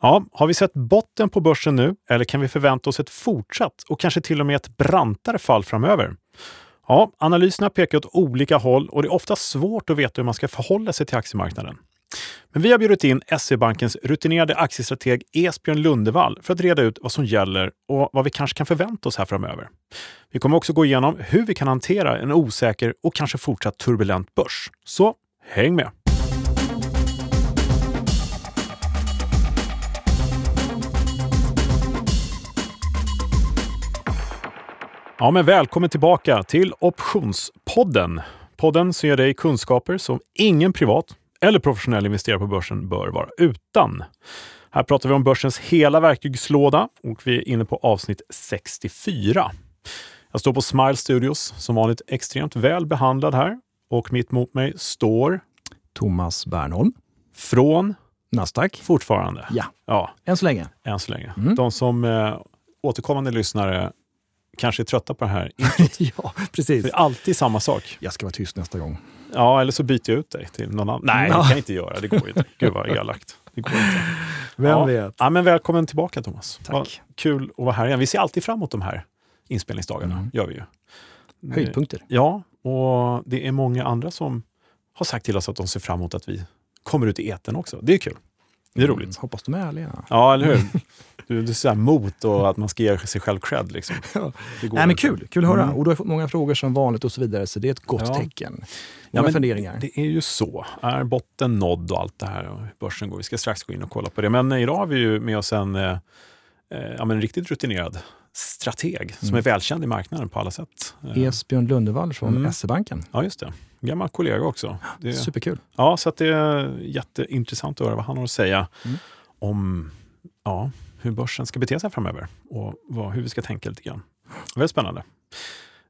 Ja, har vi sett botten på börsen nu eller kan vi förvänta oss ett fortsatt och kanske till och med ett brantare fall framöver? Ja, analyserna pekar åt olika håll och det är ofta svårt att veta hur man ska förhålla sig till aktiemarknaden. Men vi har bjudit in SE-bankens rutinerade aktiestrateg Esbjörn Lundevall för att reda ut vad som gäller och vad vi kanske kan förvänta oss här framöver. Vi kommer också gå igenom hur vi kan hantera en osäker och kanske fortsatt turbulent börs. Så häng med! Ja, men välkommen tillbaka till Optionspodden. Podden som ger dig kunskaper som ingen privat eller professionell investerare på börsen bör vara utan. Här pratar vi om börsens hela verktygslåda och vi är inne på avsnitt 64. Jag står på Smile Studios, som vanligt extremt väl behandlad här. Och mitt mot mig står Thomas Bernholm. Från? Nasdaq. Fortfarande? Ja, ja. än så länge. Än så länge. Mm. De som eh, återkommande lyssnare kanske är trötta på det här ja, precis. det är alltid samma sak. Jag ska vara tyst nästa gång. Ja, eller så byter jag ut dig till någon annan. Nej, det kan jag inte göra. Det går inte. Gud vad elakt. Det går inte. Vem ja. vet? Ja, men välkommen tillbaka Thomas. Tack. Vad kul att vara här igen. Vi ser alltid fram emot de här inspelningsdagarna. Mm. gör vi ju. Höjdpunkter. Ja, och det är många andra som har sagt till oss att de ser fram emot att vi kommer ut i eten också. Det är kul. Det är roligt. Mm, hoppas de är ärliga. Ja, eller hur? Du, du säger mot och att man ska ge sig själv cred. Liksom. Ja. Nej, men kul, kul att höra. Mm. Och du har fått många frågor som vanligt och så vidare, så det är ett gott ja. tecken. Många ja, funderingar. Det är ju så. Är botten nådd och allt det här och börsen går? Vi ska strax gå in och kolla på det. Men idag har vi ju med oss en, eh, eh ja, men en riktigt rutinerad strateg mm. som är välkänd i marknaden på alla sätt. Esbjörn Lundevall från mm. SE-banken. Ja, just det. Gammal kollega också. Det, Superkul. Ja, så det är jätteintressant att höra vad han har att säga mm. om ja, hur börsen ska bete sig framöver och vad, hur vi ska tänka lite grann. Väldigt spännande.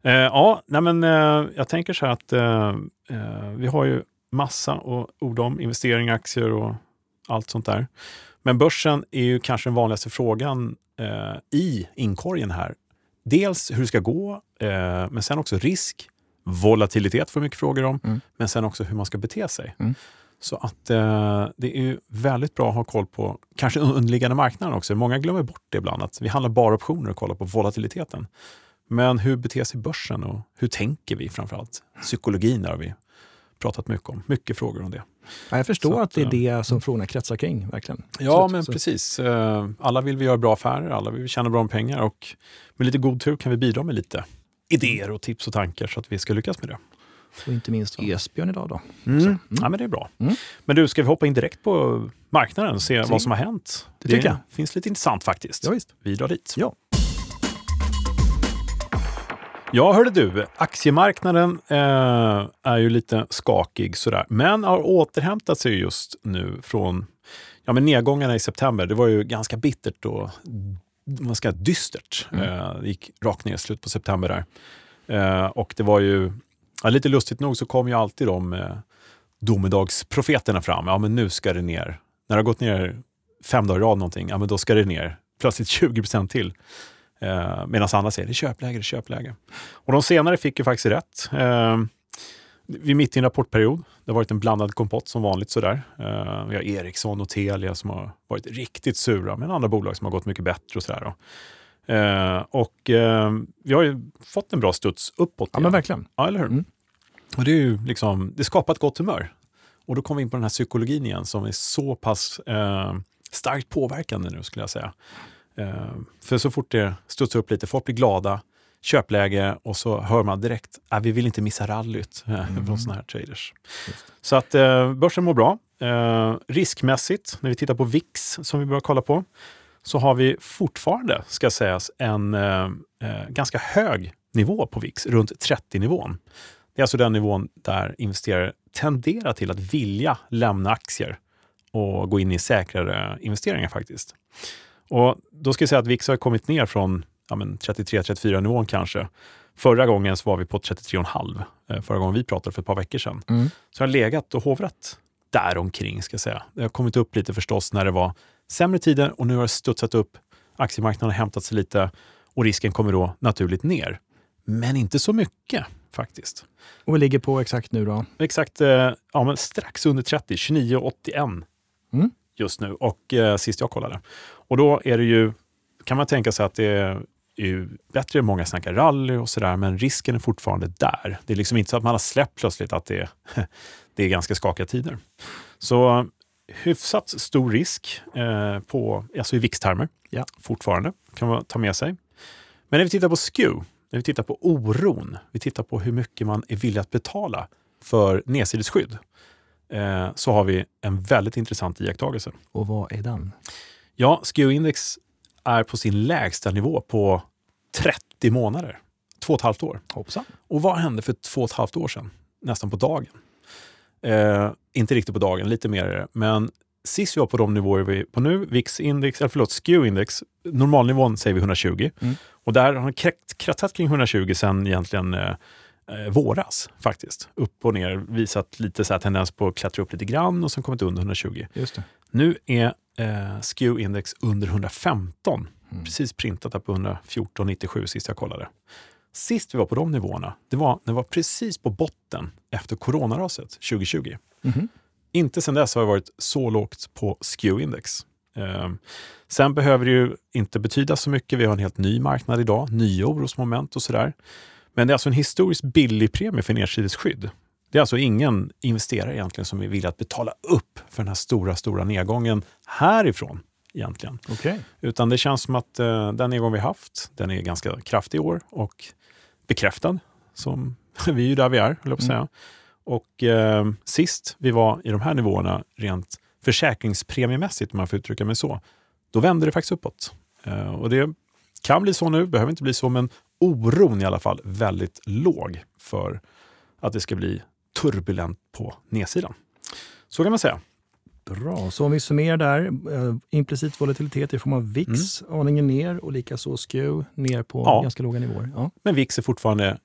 Eh, ja, nej men, eh, jag tänker så här att eh, eh vi har ju massa och ord om investeringar, aktier och allt sånt där. Men börsen är ju kanske den vanligaste frågan eh, i inkorgen här. Dels hur det ska gå, eh, men sen också risk, volatilitet får mycket frågor om, mm. men sen också hur man ska bete sig. Mm. Så att eh, det är väldigt bra att ha koll på kanske underliggande marknaden också. Många glömmer bort det ibland, att vi handlar bara optioner och kollar på volatiliteten. Men hur beter sig börsen och hur tänker vi framförallt? Psykologin har vi pratat mycket om. Mycket frågor om det. Ja, jag förstår så att, det är det som frågorna kretsar kring. verkligen. Ja, så, men så. precis. Eh, alla vill vi göra bra affärer, alla vill vi tjäna bra med pengar och med lite god tur kan vi bidra med lite idéer och tips och tankar så att vi ska lyckas med det. Och inte minst Esbjörn idag då. Mm. Mm. Ja, men det är bra. Mm. Men du, ska vi hoppa in direkt på marknaden och se, se. vad som har hänt? Det, det jag. finns lite intressant faktiskt. Ja, visst. Vi drar dit. Ja. Ja, hörde du, aktiemarknaden eh, är ju lite skakig sådär, men har återhämtat sig just nu från ja, men nedgångarna i september. Det var ju ganska bittert och man ska dystert. Mm. Eh, gick rakt ner i slutet på september där. Eh, och det var ju Ja, lite lustigt nog så kom ju alltid de eh, domedagsprofeterna fram. Ja, men nu ska det ner. När det har gått ner fem dagar i rad någonting, ja men då ska det ner plötsligt 20 procent till. Eh, Medan andra säger det är köpläge, det är köpläge. Och de senare fick ju faktiskt rätt. Eh, vi är mitt i en rapportperiod. Det har varit en blandad kompott som vanligt. Sådär. Eh, vi har Ericsson och Telia som har varit riktigt sura, men andra bolag som har gått mycket bättre. och sådär. Eh, och eh, vi har ju fått en bra studs uppåt. Ja, men verkligen. Ja, eller hur? Mm. Och det, är ju liksom, det skapar ett gott humör. Och då kommer vi in på den här psykologin igen som är så pass eh, starkt påverkande nu skulle jag säga. Eh, för så fort det studsar upp lite, folk blir glada, köpläge och så hör man direkt att äh, vi vill inte missa rallyt mm. från sådana här traders. Så att eh, börsen mår bra. Eh, riskmässigt, när vi tittar på VIX som vi börjar kolla på, så har vi fortfarande, ska sägas, en eh, eh ganska hög nivå på VIX, runt 30-nivån. Det är alltså den nivån där investerare tenderar till att vilja lämna aktier och gå in i säkrare investeringar faktiskt. Och då ska jag säga att VIX har kommit ner från ja, 33-34 nivån kanske. Förra gången så var vi på 33,5. Eh, förra gången vi pratade för ett par veckor sedan. Mm. Så har legat och hovrat där omkring ska jag säga. Det har kommit upp lite förstås när det var sämre tider och nu har det studsat upp. Aktiemarknaden har hämtat sig lite och risken kommer då naturligt ner. Men inte så mycket faktiskt. Och vi ligger på exakt nu då? Exakt, eh, ja, men strax under 30, 29,81 mm. just nu och eh, sist jag kollade. Och då är det ju, kan man tänka sig att det är ju bättre, många snackar rally och sådär, men risken är fortfarande där. Det är liksom inte så att man har släppt plötsligt att det, det är ganska skakiga tider. Så hyfsat stor risk eh, på, alltså i VIX-termer ja. fortfarande, kan man ta med sig. Men när vi tittar på SKEW, när vi tittar på oron, vi tittar på hur mycket man är villig att betala för nedsidesskydd, eh, så har vi en väldigt intressant iakttagelse. Och vad är den? Ja, SKEW-index är på sin lägsta nivå på 30 månader. Två och ett halvt år. Hoppsan. Och vad hände för två och ett halvt år sedan? Nästan på dagen. Eh, inte riktigt på dagen, lite mer men sist vi var på de nivåer vi är på nu, VIX-index, eller förlåt, SKEW-index, normalnivån säger vi 120. Mm. Och där har den krattat kring 120 sedan egentligen eh, eh, våras faktiskt. Upp och ner, visat lite så tendens på att klättra upp lite grann och sen kommit under 120. Just det. Nu är eh, SKEW-index under 115. Mm. Precis printat på 114,97 sist jag kollade. Sist vi var på de nivåerna, det var när det var precis på botten efter coronaraset 2020. Mm. Inte sedan dess har det varit så lågt på SKEW-index. Eh, sen behöver det ju inte betyda så mycket. Vi har en helt ny marknad idag, nya orosmoment och sådär. Men det är alltså en historiskt billig premie för nedsidesskydd. Det är alltså ingen investerare egentligen som är villig att betala upp för den här stora, stora nedgången härifrån. egentligen. Okay. Utan det känns som att eh, den nedgång vi haft, den är ganska kraftig i år och bekräftad. Som, vi är ju där vi är, höll jag på att säga. Mm. Och eh, sist vi var i de här nivåerna, rent försäkringspremiemässigt, om man får uttrycka mig så, då vände det faktiskt uppåt. Eh, och det kan bli så nu, behöver inte bli så, men oron i alla fall väldigt låg för att det ska bli turbulent på nedsidan. Så kan man säga. Bra, så om vi summerar där. Eh, implicit volatilitet i form av VIX, mm. aningen ner och likaså SKEW ner på ja. ganska låga nivåer. Ja. Men VIX är fortfarande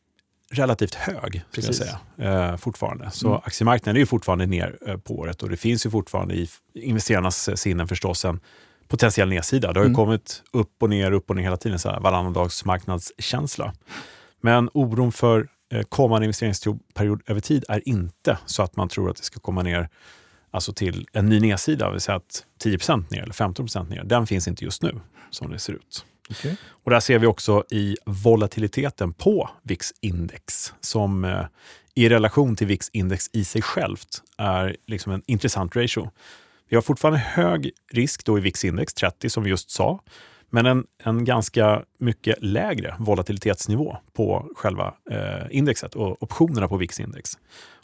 relativt hög, Precis. jag säga, eh, fortfarande. Så mm. aktiemarknaden är ju fortfarande ner eh, på året och det finns ju fortfarande i investerarnas sinnen förstås en potentiell nedsida. Det har ju mm. kommit upp och ner, upp och ner hela tiden, så här varannandagsmarknadskänsla. Men oron för eh, kommande investeringsperiod över tid är inte så att man tror att det ska komma ner alltså till en ny nedsida, det vill säga att 10% ner eller 15% ner. Den finns inte just nu som det ser ut. Okay. Och där ser vi också i volatiliteten på VIX-index som eh, i relation till VIX-index i sig självt är liksom en intressant ratio. Vi har fortfarande hög risk då i VIX-index 30 som vi just sa, men en, en ganska mycket lägre volatilitetsnivå på själva eh, indexet och optionerna på VIX-index.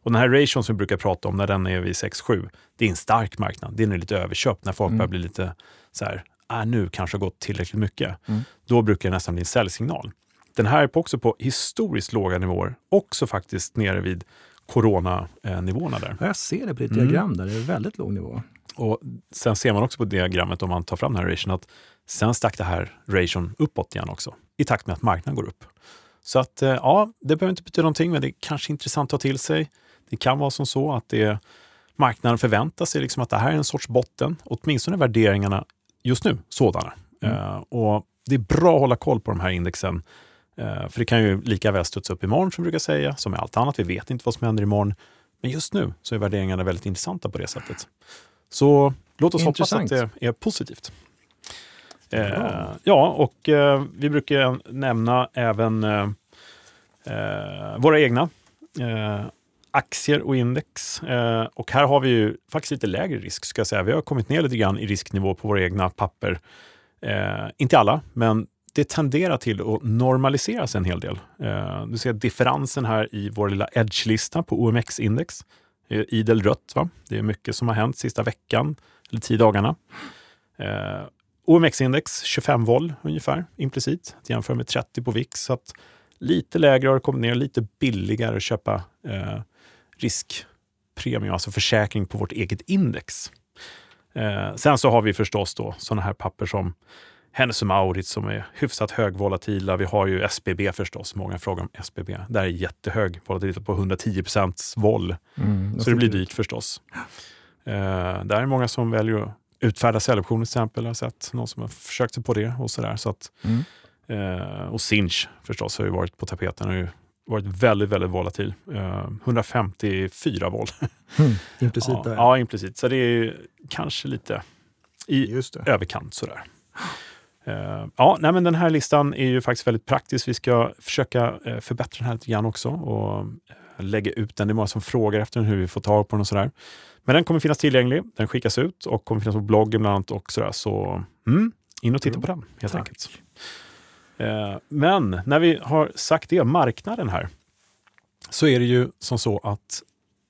Och den här ration som vi brukar prata om, när den är vid 6-7, det är en stark marknad. Det är lite överköpt, när folk mm. börjar bli lite så här, äh, nu kanske har gått tillräckligt mycket. Mm. Då brukar det nästan bli en säljsignal. Den här är också på historiskt låga nivåer, också faktiskt nere vid coronanivåerna där. Ja, jag ser det på ditt mm. diagram där, det är väldigt låg nivå. Och Sen ser man också på diagrammet, om man tar fram den här ration, att sen stack det här ration uppåt igen också, i takt med att marknaden går upp. Så att eh, ja, det behöver inte betyda någonting, men det är kanske intressant att ta till sig. Det kan vara som så att det, marknaden förväntar sig liksom att det här är en sorts botten, åtminstone värderingarna just nu sådana. Mm. Uh, och Det är bra att hålla koll på de här indexen, uh, för det kan ju lika väl studsa upp imorgon som vi brukar säga, som med allt annat. Vi vet inte vad som händer imorgon. Men just nu så är värderingarna väldigt intressanta på det sättet. Så låt oss hoppas att det är positivt. Eh, ja, och eh, vi brukar nämna även eh, eh, våra egna aktier och index. Eh, och här har vi ju faktiskt lite lägre risk, ska jag säga. Vi har kommit ner lite grann i risknivå på våra egna papper. Eh, inte alla, men det tenderar till att normaliseras en hel del. Eh, du ser differensen här i vår lilla edge-lista på OMX-index. Idel rött. Va? Det är mycket som har hänt sista veckan, eller tio dagarna. OMX-index 25 vol ungefär, implicit, att jämföra med 30 på VIX. Så att lite lägre har det kommit ner, lite billigare att köpa eh, riskpremie, alltså försäkring på vårt eget index. Eh, sen så har vi förstås då sådana här papper som Hennes Mauritz som är hyfsat högvolatila. Vi har ju SBB förstås. Många frågar om SBB. Där är jättehög volatilitet på 110 procents vol. Mm, så det blir dyrt förstås. Eh, där är många som väljer att utfärda säljoptioner till exempel. Jag har sett någon som har försökt sig på det och sådär. Så att, mm. eh, och Sinch förstås har ju varit på tapeten. Har ju varit väldigt, väldigt volatil. Uh, 154 volt. Mm, implicit ja, Ja, implicit. Så det är kanske lite i överkant. Sådär. Uh, ja, nej, men den här listan är ju faktiskt väldigt praktisk. Vi ska försöka uh, förbättra den här lite grann också och uh, lägga ut den. Det är många som frågar efter den, hur vi får tag på den och sådär. Men den kommer finnas tillgänglig. Den skickas ut och kommer finnas på bloggen bland annat. Och sådär. Så mm, in och titta på den helt Tack. enkelt. men när vi har sagt det, marknaden här, så är det ju som så att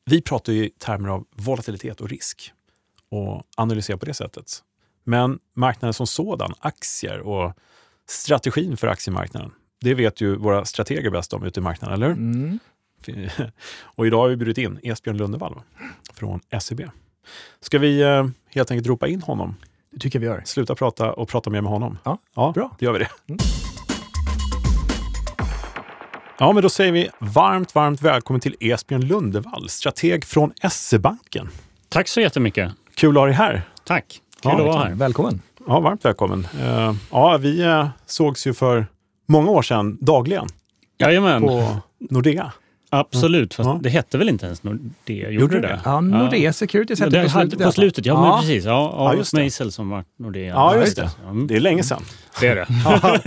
vi pratar i termer av volatilitet och risk och analyserar på det sättet. Men marknaden som sådan, aktier och strategin för aktiemarknaden, det vet ju våra strateger bäst om ute i marknaden, eller mm. Och idag har vi bjudit in Esbjörn Lundevall från SEB. Ska vi eh, helt enkelt ropa in honom? Det tycker jag vi gör. Sluta prata och prata mer med honom. Ja, ja bra. Det gör vi det. Mm. Ja, men då säger vi varmt, varmt välkommen till Esbjörn Lundevall, strateg från SE-banken. Tack så jättemycket. Kul att ha dig här. Tack. Kul ja, att vara här. Välkommen. Ja, varmt välkommen. Uh, ja, vi uh, sågs ju för många år sedan dagligen. Jajamän. På Nordea. Absolut, fast ja. det hette väl inte ens Nordea? Gjorde det det? Ja, Nordea Securities hette det på slutet. På slutet, ja, ja. men precis. Ja, ja Meisel som var Nordea. Ja, just det. Mm. Det är länge sedan. Det är det. ja,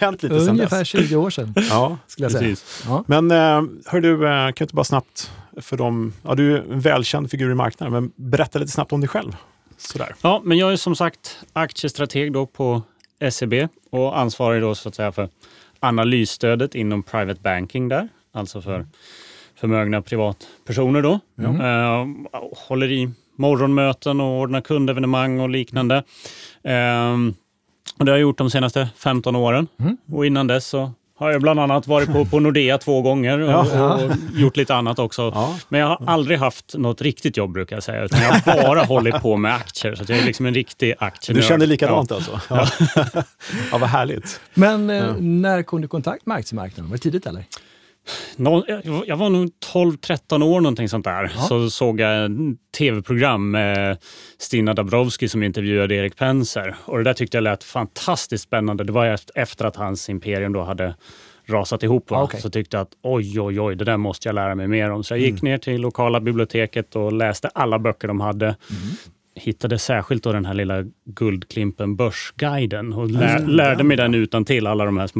hänt lite sedan Ungefär 20 år sedan, ja, skulle jag säga. Ja. Men eh, hör du, eh, kan du inte bara snabbt för dem, ja, du är en välkänd figur i marknaden, men berätta lite snabbt om dig själv. Sådär. Ja, men jag är som sagt aktiestrateg då på SEB och ansvarig då så att säga för analysstödet inom private banking där alltså för förmögna privatpersoner. Då. Mm. Uh, håller i morgonmöten och ordnar kundevenemang och liknande. Uh, och det har jag gjort de senaste 15 åren. Mm. Och innan dess så har jag bland annat varit på, på Nordea två gånger och, ja. och gjort lite annat också. Ja. Men jag har aldrig haft något riktigt jobb brukar jag säga, utan jag har bara hållit på med aktier. Så jag är liksom en riktig aktienörd. Du känner likadant ja. alltså? Ja. ja, vad härligt. Men eh, när kom du i kontakt med aktiemarknaden? Var det tidigt eller? Jag var nog 12-13 år någonting sånt där. Ja. Så såg jag ett tv-program med Stina Dabrowski som intervjuade Erik Penser. Och det där tyckte jag lät fantastiskt spännande. Det var efter att hans imperium då hade rasat ihop. Va? Okay. Så tyckte jag att oj, oj, oj, det där måste jag lära mig mer om. Så jag gick mm. ner till lokala biblioteket och läste alla böcker de hade. Mm hittade särskilt då den här lilla Guldklimpen Börsguiden och lär, lärde mig den utan till alla de här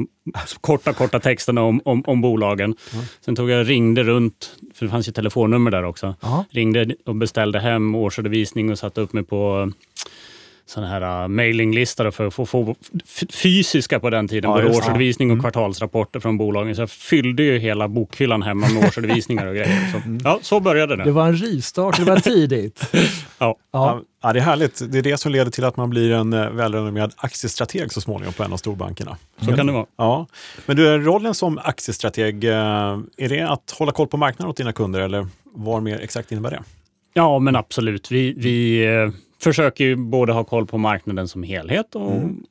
korta, korta texterna om, om, om bolagen. Mm. Sen tog jag ringde runt, för det fanns ju telefonnummer där också. Aha. Ringde och beställde hem årsredovisning och satte upp mig på sån här uh, mailinglista för att få, få fysiska på den tiden, ja, både årsredovisning och mm. kvartalsrapporter från bolagen. Så jag fyllde ju hela bokhyllan hemma med årsredovisningar och grejer. Så, mm. ja, så började det. Det var en rivstart, det var tidigt. ja. Ja. ja. det är härligt. Det är det som leder till att man blir en eh, välrenommerad aktiestrateg så småningom på en av storbankerna. Så mm. kan det vara. Ja. Men du, rollen som aktiestrateg, eh, är det att hålla koll på marknaden åt dina kunder eller vad mer exakt innebär det? Ja, men absolut. Vi, vi eh, försöker ju både ha koll på marknaden som helhet och, mm.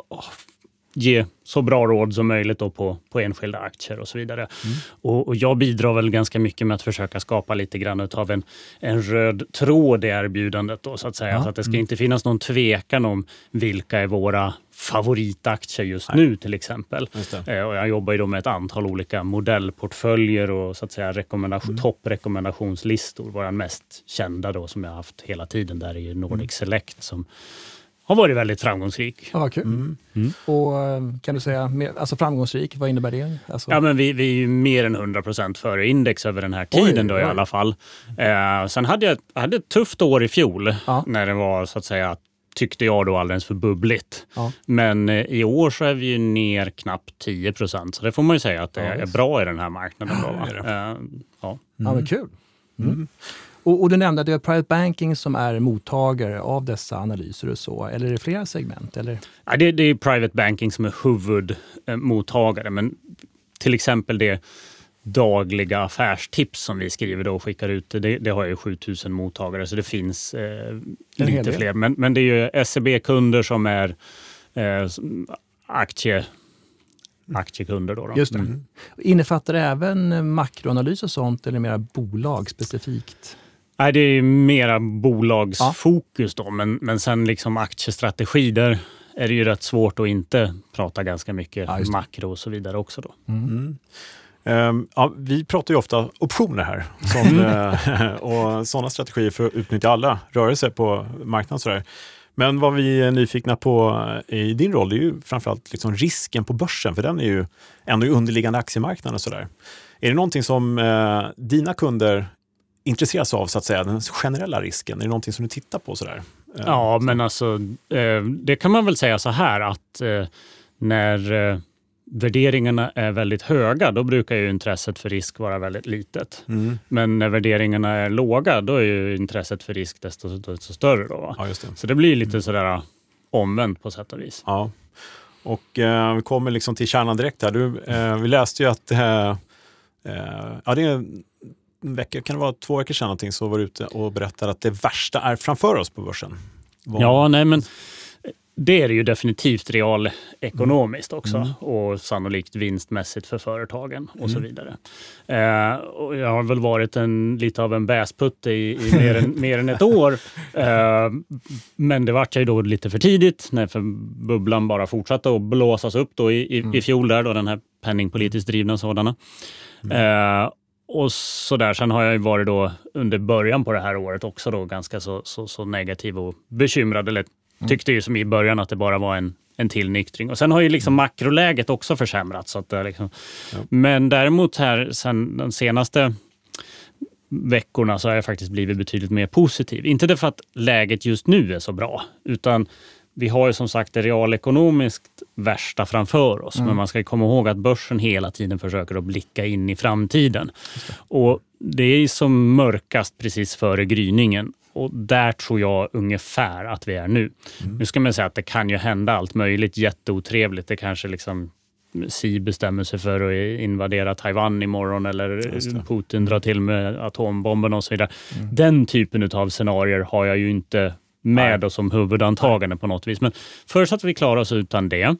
Ge så bra råd som möjligt då på, på enskilda aktier och så vidare. Mm. Och, och, jag bidrar väl ganska mycket med att försöka skapa lite grann av en, en röd tråd i erbjudandet då, så att säga. Ja. Så att det ska mm. inte finnas någon tvekan om vilka är våra favoritaktier just Nej. nu till exempel. Eh, och jag jobbar ju med ett antal olika modellportföljer och så att säga rekommendation, mm. topprekommendationslistor. Vår mest kända då som jag haft hela tiden där är ju Nordic mm. Select som har varit väldigt framgångsrik. Ja, vad kul. Mm. Mm. Och eh, kan du säga, alltså framgångsrik, vad innebär det? Alltså... Ja, men vi, vi är ju mer än 100% före index över den här tiden oj, då oj. i alla fall. Eh, sen hade jag, jag hade ett tufft år i fjol ja. när det var så att säga tyckte jag då alldeles för bubbligt. Ja. Men eh, i år så är vi ju ner knappt 10% så det får man ju säga att det ja, är bra i den här marknaden. Då, va? Eh, ja. ja, men mm. kul. Mm. Och, och, du nämnde att det är private banking som är mottagare av dessa analyser och så, eller är det flera segment? Eller? Ja, det, det är private banking som är huvudmottagare, men till exempel det dagliga affärstips som vi skriver då och skickar ut, det, det har ju 7000 mottagare så det finns eh, lite fler. Men, men det är ju SEB-kunder som är eh, aktie aktiekunder. Då, då. Just det. Mm. Innefattar det även makroanalys och sånt eller mer bolag specifikt? Nej, det är mera bolagsfokus ja. då, men, men sen liksom aktiestrategi, där är det ju rätt svårt att inte prata ganska mycket ja, makro och så vidare också. Då. Mm. Mm. Um, ja, vi pratar ju ofta optioner här som, uh, och sådana strategier för att utnyttja alla rörelser på marknaden. Sådär. Men vad vi är nyfikna på i din roll är ju framförallt liksom risken på börsen, för den är ju ändå underliggande aktiemarknaden och sådär. Är det någonting som eh, dina kunder intresseras av, så att säga, den generella risken? Är det någonting som du tittar på? Sådär? Eh, ja, men alltså, eh, det kan man väl säga så här att eh, när värderingarna är väldigt höga, då brukar ju intresset för risk vara väldigt litet. Mm. Men när värderingarna är låga, då är ju intresset för risk desto, desto större. Då, ja, det. Så det blir lite sådär omvänt på sätt och vis. Ja. Och eh, vi kommer liksom till kärnan direkt här. Du, eh, vi läste ju att eh, ja, det är en vecka, kan det vara två veckor sedan någonting, så var du ute och berättade att det värsta är framför oss på börsen. Var... Ja, nej men det är det ju definitivt realekonomiskt också mm. och sannolikt vinstmässigt för företagen och mm. så vidare. Eh, och jag har väl varit en, lite av en bäsputte i, i mer, än, mer än ett år. Eh, men det vart ju då lite för tidigt när för bubblan bara fortsatte att blåsas upp då i, i, mm. i fjol, där, då, den här penningpolitiskt drivna sådana. Mm. Eh, och så där. Sen har jag ju varit då under början på det här året också då ganska så, så, så negativ och bekymrad, eller Mm. Tyckte ju som i början att det bara var en, en tillnyktring. Och sen har ju liksom mm. makroläget också försämrats. Så att liksom, ja. Men däremot här sen de senaste veckorna så har jag faktiskt blivit betydligt mer positiv. Inte därför att läget just nu är så bra, utan vi har ju som sagt det realekonomiskt värsta framför oss. Mm. Men man ska komma ihåg att börsen hela tiden försöker att blicka in i framtiden. Det. Och det är som mörkast precis före gryningen och där tror jag ungefär att vi är nu. Mm. Nu ska man säga att det kan ju hända allt möjligt jätteotrevligt. Det kanske liksom Xi bestämmer sig för att invadera Taiwan imorgon eller Putin drar till med atombomben och så vidare. Mm. Den typen av scenarier har jag ju inte med Nej. som huvudantagande på något vis. Men förutsatt att vi klarar oss utan det,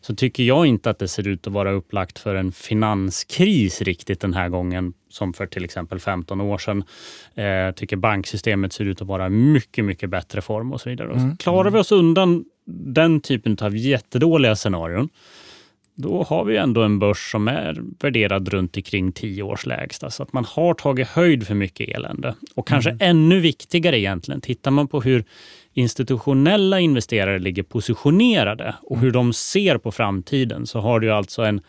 så tycker jag inte att det ser ut att vara upplagt för en finanskris riktigt den här gången som för till exempel 15 år sedan. Eh, tycker banksystemet ser ut att vara mycket, mycket bättre form och så vidare. Mm. Klarar vi oss undan den typen av jättedåliga scenarion, då har vi ändå en börs som är värderad runt omkring 10 års lägsta. Så att man har tagit höjd för mycket elände. Och kanske mm. ännu viktigare egentligen, tittar man på hur institutionella investerare ligger positionerade och hur de ser på framtiden så har du alltså en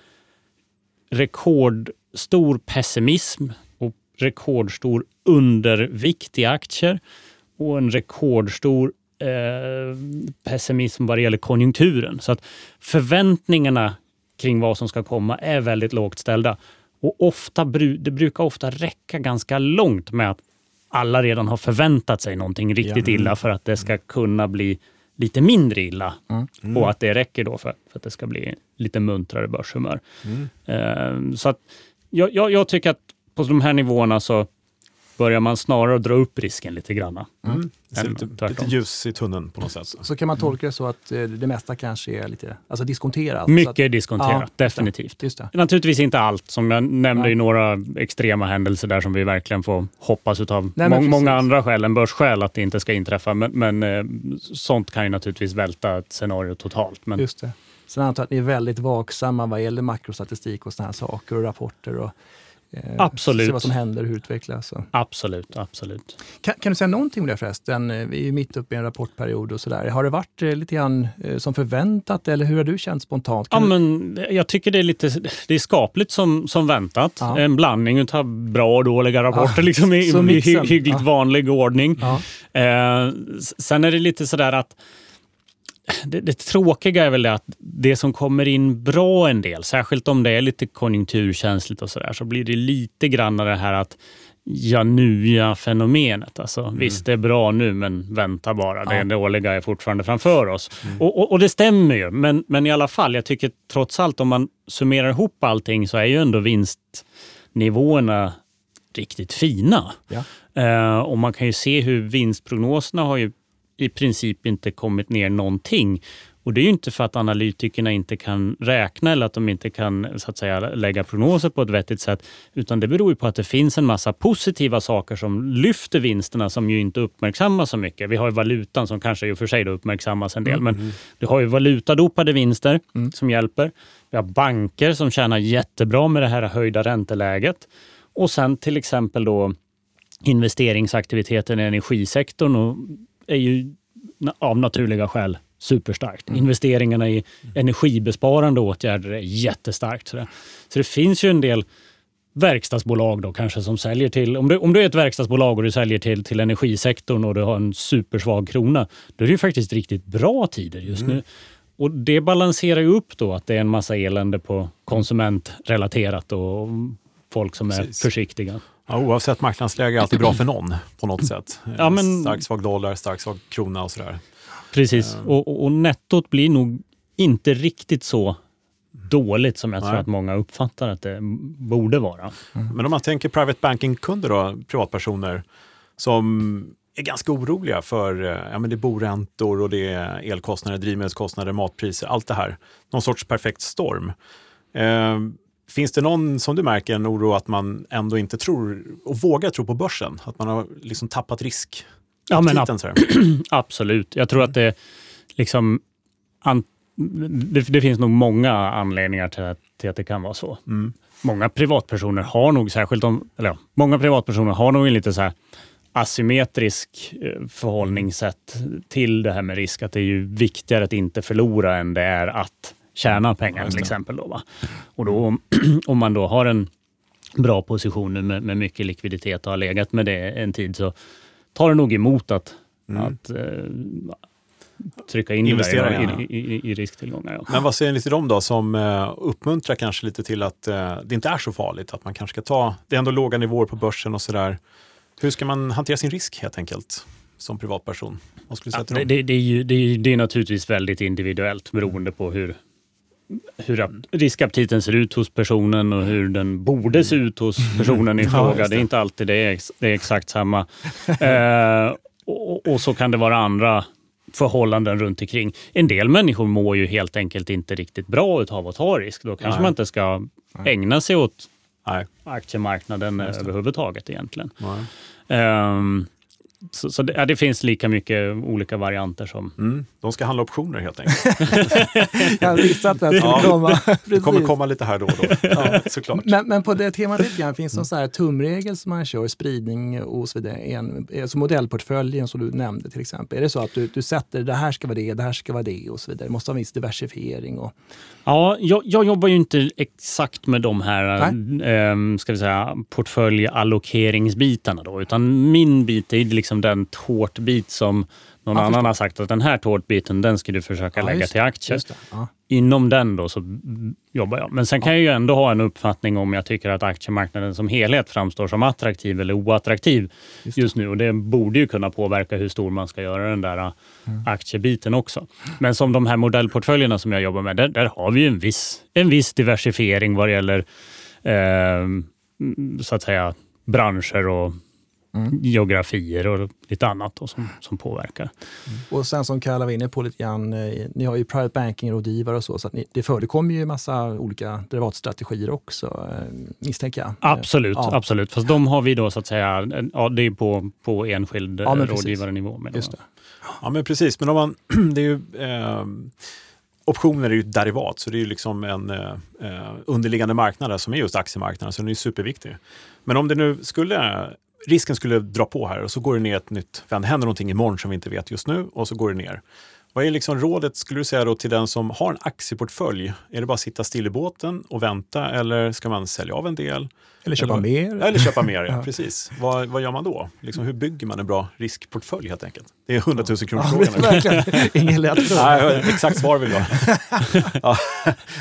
rekordstor pessimism och rekordstor undervikt i aktier och en rekordstor eh, pessimism vad det gäller konjunkturen. Så att förväntningarna kring vad som ska komma är väldigt lågt ställda. Och ofta, det brukar ofta räcka ganska långt med att alla redan har förväntat sig någonting riktigt ja. illa för att det ska kunna bli lite mindre illa. Mm. Mm. Och att det räcker då för, för, att det ska bli lite muntrare börshumör. Mm. Uh, så att jag, jag, jag, tycker att på de här nivåerna så börjar man snarare dra upp risken lite grann. Mm. Lite, lite, ljus i tunneln på något sätt. Så, så kan man tolka det så att eh, det mesta kanske är lite alltså diskonterat? Mycket att, diskonterat, ja, definitivt. Just det. Naturligtvis inte allt, som jag nämnde i några extrema händelser där som vi verkligen får hoppas av må många andra skäl än börsskäl att det inte ska inträffa. Men, men eh, sånt kan ju naturligtvis välta ett scenario totalt. Men... Just det. Sen antar jag att ni är väldigt vaksamma vad gäller makrostatistik och sådana här saker och rapporter. Och absolut. Se vad som händer hur utvecklas. Absolut, absolut. Kan, kan, du säga någonting om det förresten? Eh, vi är mitt uppe i en rapportperiod och sådär. Har det varit eh, lite grann som förväntat eller hur har du känt spontant? Kan ja, du... men jag tycker det är lite det är skapligt som, som väntat. Ja. En blandning av bra och dåliga rapporter ja. liksom i, i hyggligt ja. vanlig ordning. Eh, sen är det lite sådär att det, det tråkiga är väl det att det som kommer in bra en del, särskilt om det är lite konjunkturkänsligt och sådär, så blir det lite grann det här att ja Januja-fenomenet. Alltså, mm. Visst, det är bra nu, men vänta bara. Det ja. dåliga är fortfarande framför oss. Mm. Och, och, och, det stämmer ju, men, men i alla fall, jag tycker trots allt om man summerar ihop allting så är ju ändå vinstnivåerna riktigt fina. Ja. Uh, och man kan ju se hur vinstprognoserna har ju i princip inte kommit ner någonting. Och det är ju inte för att analytikerna inte kan räkna eller att de inte kan så att säga, lägga prognoser på ett vettigt sätt, utan det beror ju på att det finns en massa positiva saker som lyfter vinsterna som ju inte uppmärksammas så mycket. Vi har ju valutan som kanske i och för sig uppmärksammas en del, mm. men du har ju valutadopade vinster mm. som hjälper. Vi har banker som tjänar jättebra med det här höjda ränteläget. Och sen till exempel då investeringsaktiviteten i energisektorn och är ju av naturliga skäl superstarkt. Mm. Investeringarna i energibesparande åtgärder är jättestarkt. Så det, så det finns ju en del verkstadsbolag då kanske som säljer till... Om du, om du är ett verkstadsbolag och du säljer till, till energisektorn och du har en supersvag krona, då är det ju faktiskt riktigt bra tider just mm. nu. Och Det balanserar ju upp då att det är en massa elände på konsumentrelaterat och folk som är försiktiga. Ja, oavsett marknadsläge är alltid bra för någon på något sätt. Ja, men... Stark svag dollar, stark svag krona och sådär. Precis, uh... och, och, nettot blir nog inte riktigt så dåligt som jag Nej. tror att många uppfattar att det borde vara. Mm. Men om man tänker private banking-kunder då, privatpersoner, som är ganska oroliga för eh, ja, men det är boräntor och det är elkostnader, drivmedelskostnader, matpriser, allt det här. Någon sorts perfekt storm. Eh, finns det någon, som du märker, en oro att man ändå inte tror och vågar tro på börsen? Att man har liksom tappat risk? Ja, men ab absolut. Jag tror att det liksom det, det, finns nog många anledningar till att, till att det kan vara så. Mm. Många privatpersoner har nog, särskilt om, eller ja, många privatpersoner har nog en lite så här asymmetrisk eh, förhållningssätt till det här med risk. Att det är ju viktigare att inte förlora än det är att tjäna pengar till exempel. Då, va? Och då, om man då har en bra position med, med mycket likviditet och har legat med det en tid så tar det nog emot att, mm. att eh, trycka in Investera, i, i, i, risktillgångar. Ja. Men vad säger ni till dem då som uh, uppmuntrar kanske lite till att uh, det inte är så farligt, att man kanske ska ta, det är ändå låga nivåer på börsen och sådär. Hur ska man hantera sin risk helt enkelt? som privatperson? Vad skulle ja, det, det, är ju, det, är, det är naturligtvis väldigt individuellt beroende på hur, hur riskaptiten ser ut hos personen och hur den borde se ut hos personen i fråga. Ja, det. det. är inte alltid det är, det är exakt samma. eh, och, och, så kan det vara andra förhållanden runt omkring. En del människor mår ju helt enkelt inte riktigt bra av att ta risk. Då kanske Nej. man inte ska ägna sig åt Nej. aktiemarknaden överhuvudtaget egentligen. Um, så, så det, ja, det, finns lika mycket olika varianter som... Mm, de ska handla optioner helt enkelt. jag visste att det skulle ja, komma. det kommer komma lite här då och då, ja. såklart. Men, men, på det temat lite grann, finns det någon så här tumregel som man kör, spridning och så vidare? En, alltså modellportföljen som du nämnde till exempel. Är det så att du, du sätter det här ska vara det, det här ska vara det och så vidare? Det måste ha en viss diversifiering. Och... Ja, jag, jag jobbar ju inte exakt med de här äh, ska vi säga, portföljallokeringsbitarna då, utan min bit är liksom den tårtbit som någon ja, annan har sagt att den här tårtbiten den ska du försöka ja, lägga till aktier. Ja. Inom den då så jobbar jag. Men sen kan jag ju ändå ha en uppfattning om jag tycker att aktiemarknaden som helhet framstår som attraktiv eller oattraktiv just, just nu. Och Det borde ju kunna påverka hur stor man ska göra den där mm. aktiebiten också. Men som de här modellportföljerna som jag jobbar med, där, där har vi en viss, en viss diversifiering vad det gäller eh, så att säga branscher och mm. geografier och lite annat då, som, som påverkar. Mm. Och sen som Kalle var inne på lite grann, eh, ni har ju private banking-rådgivare och så, så ni, det förekommer ju en massa olika derivatstrategier också, eh, misstänker jag. Absolut, ja. absolut. Fast de har vi då så att säga, ja, det är på, på enskild ja. Med Just det. Ja, men precis. Men om man, det är ju, eh, optioner är ju ett derivat, så det är ju liksom en eh, underliggande marknad som är just aktiemarknaden, så den är superviktig. Men om det nu skulle risken skulle dra på här och så går det ner ett nytt, det händer någonting imorgon som vi inte vet just nu och så går det ner. Vad är liksom rådet, skulle du säga då, till den som har en aktieportfölj? Är det bara att sitta still i båten och vänta eller ska man sälja av en del? Eller köpa eller, mer? Eller köpa mer, ja. Precis. Vad, vad gör man då? Liksom, hur bygger man en bra riskportfölj helt enkelt? Det är 100 000 kronor frågan. Ingen lätt fråga. Exakt svar vill jag ja.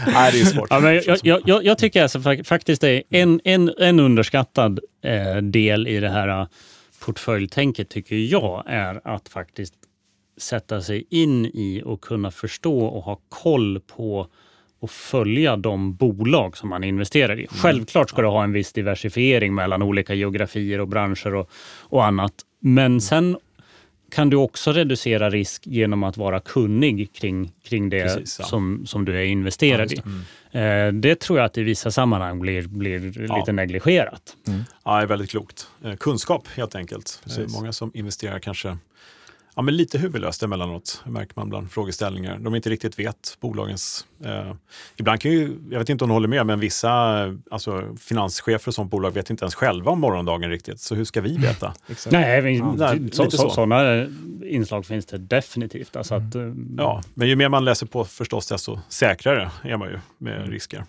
Nej, det är svårt. Ja, men jag, jag, jag, jag tycker alltså faktiskt det är en, en, en underskattad eh, del i det här uh, portföljtänket tycker jag är att faktiskt sätta sig in i och kunna förstå och ha koll på och följa de bolag som man investerar i. Mm. Självklart ska du ha en viss diversifiering mellan olika geografier och branscher och, och annat. Men mm. sen kan du också reducera risk genom att vara kunnig kring, kring det Precis, ja. som, som du är investerad ja, i. Mm. det tror jag att i vissa sammanhang blir, blir ja. lite negligerat. Mm. Ja, det är väldigt klokt. Eh, kunskap helt enkelt. Många som investerar kanske ja, men lite huvudlöst emellanåt, märker man bland frågeställningar. De inte riktigt vet bolagens... Eh, ibland kan ju, jag vet inte om du håller med, men vissa alltså, finanschefer och sånt bolag vet inte ens själva om morgondagen riktigt. Så hur ska vi veta? Nej, men, Ja, så, så, så. sådana inslag finns det definitivt. Alltså att, eh, Ja, men ju mer man läser på förstås, desto säkrare är man ju med risker.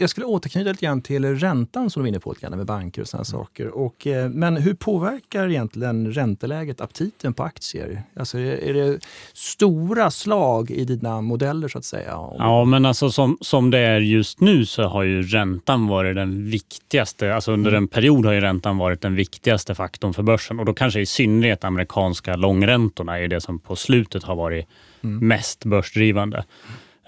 Jag skulle återknyta lite grann till räntan som du var inne på, lite grann med banker och sådana saker. Och, eh, men hur påverkar egentligen ränteläget aptiten på aktier? Alltså, är, det stora slag i dina modeller så att säga? Ja, men alltså som, som det är just nu så har ju räntan varit den viktigaste. Alltså under en period har ju räntan varit den viktigaste faktorn för börsen. Och då kanske i synnerhet amerikanska långräntorna är det som på slutet har varit mest börsdrivande.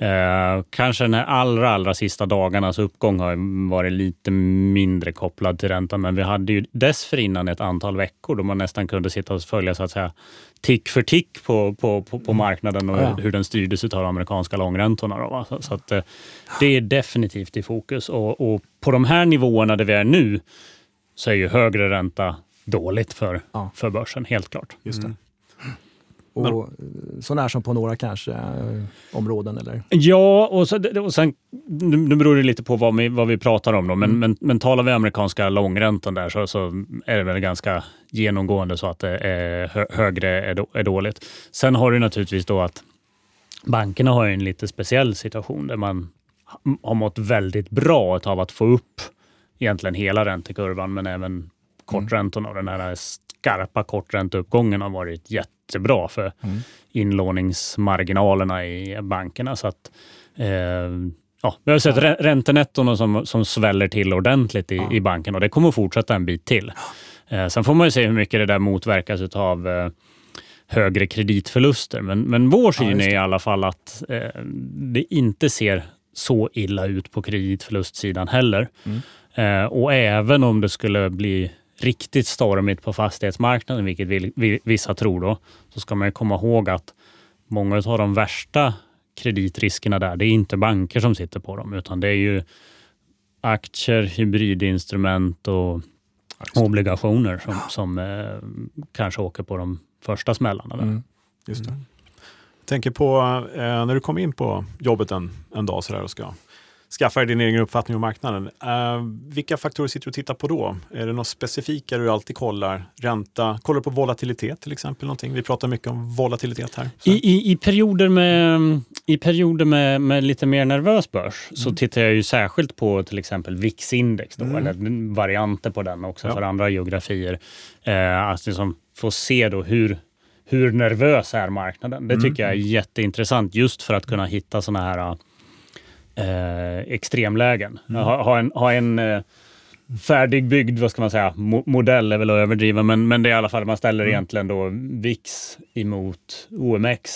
Eh, kanske den här allra, allra sista dagarnas uppgång har varit lite mindre kopplad till räntan, men vi hade ju dessförinnan ett antal veckor då man nästan kunde sitta och följa så att säga tick för tick på, på, på, på marknaden och Ja. hur den styrdes av de amerikanska långräntorna. Då? Så, så att, eh, det är definitivt i fokus och, och på de här nivåerna där vi är nu så är ju högre ränta dåligt för, Ja. för börsen, helt klart. Just det. Mm. Och eh, så när som på några kanske eh, områden eller? Ja, och, så, och sen nu beror det lite på vad vi, vad vi pratar om. Då, men, Mm. men, men talar vi amerikanska långräntan där så, så är det väl ganska genomgående så att det är hö, högre är, då, är dåligt. Sen har du naturligtvis då att bankerna har en lite speciell situation där man har mått väldigt bra av att få upp egentligen hela räntekurvan men även korträntorna. Och den här skarpa kortränteuppgången har varit jättebra för Mm. inlåningsmarginalerna i bankerna. Så att, eh, ja, vi har sett rä- räntenettorna som, som sväller till ordentligt i, Ja. i banken och det kommer fortsätta en bit till. Eh, sen får man ju se hur mycket det där motverkas av eh, högre kreditförluster. Men, men vår syn just är i alla fall att eh, det inte ser så illa ut på kreditförlustsidan heller. Mm. Eh, och även om det skulle bli riktigt stormigt på fastighetsmarknaden, vilket vi, vi, vissa tror då, så ska man komma ihåg att många av de värsta kreditriskerna där, det är inte banker som sitter på dem, utan det är ju aktier, hybridinstrument och obligationer som, som eh, kanske åker på de första smällarna. Där. Mm. Just det. tänker på eh, när du kom in på jobbet en, en dag sådär och ska skaffa dig din egen uppfattning om marknaden. Eh, vilka faktorer sitter du och tittar på då? Är det något specifika du alltid kollar? Ränta? Kollar du på volatilitet till exempel? Någonting? Vi pratar mycket om volatilitet här. I, i, I perioder, med, i perioder med, med lite mer nervös börs så tittar jag ju särskilt på till exempel VIX-index, då, Mm. eller varianter på den också Ja. för andra geografier. Eh, att liksom få se då hur, hur nervös är marknaden. Det Mm. tycker jag är jätteintressant just för att kunna hitta såna här eh, extremlägen. Mm. Ha, ha en, ha en eh, färdigbyggd, vad ska man säga, mo modell är väl att överdriva, men, men det är i alla fall, man ställer Mm. egentligen då VIX emot OMX.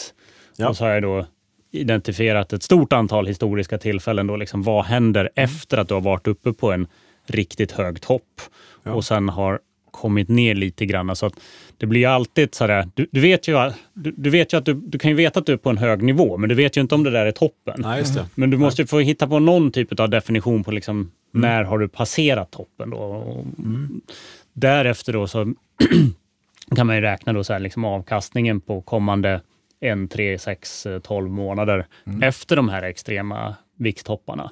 Ja. Och så har jag då identifierat ett stort antal historiska tillfällen. Då liksom, vad händer Mm. efter att du har varit uppe på en riktigt hög topp Ja. och sen har kommit ner lite grann. Så att det blir alltid sådär, du, du, vet ju, du, du vet ju att du, du kan ju veta att du är på en hög nivå, men du vet ju inte om det där är toppen. Nej. Men du måste ju få hitta på någon typ av definition på liksom, när har du passerat toppen. Då. Och Därefter då så kan man ju räkna då så här, liksom avkastningen på kommande 1, 3, 6, 12 månader efter de här extrema vikttopparna.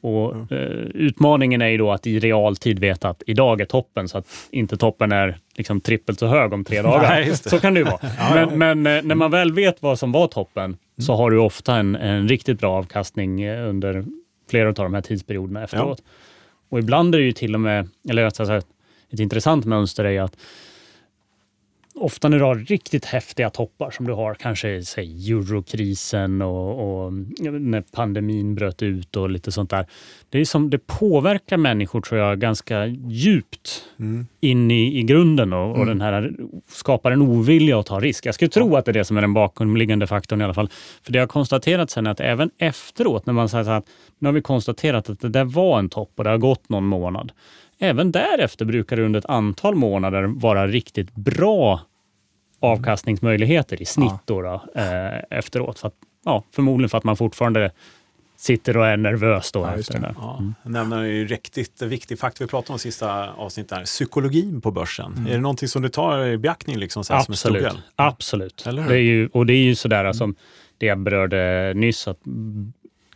Och, eh, utmaningen är ju då att i realtid veta att idag är toppen så att inte toppen är liksom trippelt så hög om tre dagar. Nej. Så kan det ju vara. Men, men eh, när man väl vet vad som var toppen så har du ofta en, en riktigt bra avkastning eh, under flera av de här tidsperioderna efteråt. Och ibland är det ju till och med, eller att säga, ett intressant mönster är ju att ofta när du har riktigt häftiga toppar som du har, kanske säg eurokrisen och, och när pandemin bröt ut och lite sånt där. Det, är som, det påverkar människor tror jag ganska djupt Mm. in i, i grunden och, och den här skapar en ovilja att ta risk. Jag skulle tro att det är det som är den bakomliggande faktorn i alla fall. För det har konstaterat sen att även efteråt när man säger att nu har vi konstaterat att det där var en topp och det har gått någon månad. Även därefter brukar det under ett antal månader vara riktigt bra avkastningsmöjligheter i snitt då, då, eh, efteråt. För att, ja, förmodligen för att man fortfarande sitter och är nervös då. Ja, efter det. det. där. Ja, jag nämner en riktigt viktig faktor vi pratade om i sista avsnittet, här, psykologin på börsen. Är det någonting som du tar i beaktning liksom, så här, som en stor Absolut. del? Absolut. Eller? Det är ju, och det är ju sådär som det jag berörde nyss, att mm,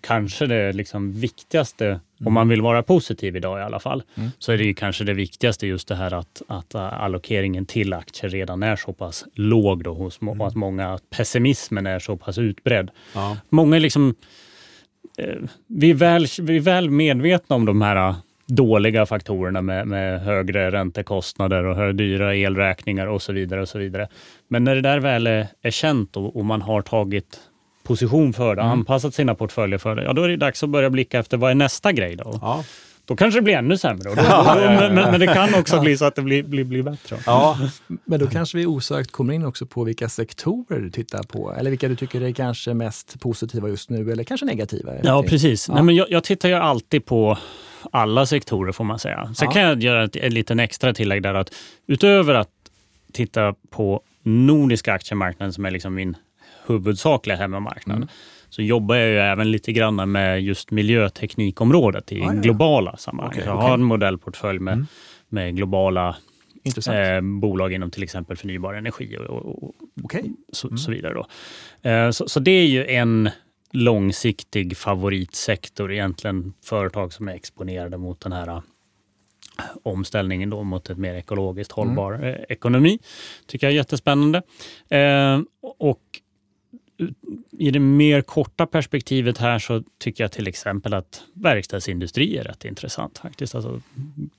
kanske det liksom viktigaste, om man vill vara positiv idag i alla fall, Mm. så är det ju kanske det viktigaste just det här att, att äh, allokeringen till aktier redan är så pass låg då hos och att många, att pessimismen är så pass utbredd. Ja. Många är liksom, eh, vi, är väl, vi är väl medvetna om de här eh, dåliga faktorerna med, med högre räntekostnader och dyra elräkningar och så vidare. och så vidare. Men när det där väl är, är känt och, och man har tagit position för det, anpassat sina portföljer för det, ja då är det dags att börja blicka efter vad är nästa grej då? Ja. Då kanske det blir ännu sämre. Då, ja, ja. Men, men, det kan också bli så att det blir, blir, blir bättre. Ja. Men då kanske vi osökt kommer in också på vilka sektorer du tittar på, eller vilka du tycker är kanske mest positiva just nu, eller kanske negativa. Ja, precis. Ja. Nej, men jag, jag tittar ju alltid på alla sektorer får man säga. Sen Ja. kan jag göra ett, ett liten extra tillägg där att utöver att titta på nordiska aktiemarknaden som är liksom min huvudsakliga hemmamarknad Mm. så jobbar jag ju även lite grann med just miljöteknikområdet i ja, ja. globala sammanhang. Så jag har en modellportfölj med, Mm. med globala eh, bolag inom till exempel förnybar energi och, och, och så, Mm. så vidare. Då. Eh, så, så det är ju en långsiktig favoritsektor, egentligen företag som är exponerade mot den här eh, omställningen då mot ett mer ekologiskt hållbar eh, ekonomi. tycker jag är jättespännande. Eh, och i det mer korta perspektivet här så tycker jag till exempel att verkstadsindustri är rätt intressant faktiskt. Alltså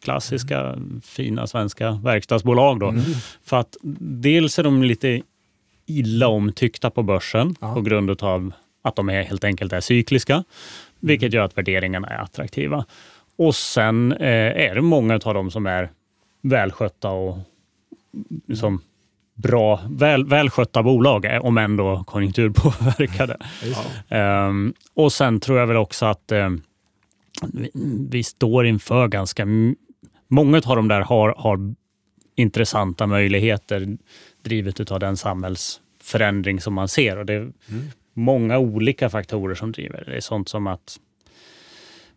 klassiska fina svenska verkstadsbolag då. Mm. För att dels är de lite illa omtyckta på börsen Ja. på grund av att de är, helt enkelt är cykliska, vilket gör att värderingarna är attraktiva. Och sen eh, är det många av dem som är välskötta och liksom bra, väl, välskötta bolag, eh, om ändå konjunkturpåverkade. Det. Ehm, och sen tror jag väl också att ehm, vi, vi står inför ganska... Många av de där har, har intressanta möjligheter drivet av den samhällsförändring som man ser. Och det är många olika faktorer som driver det. Det är sånt som att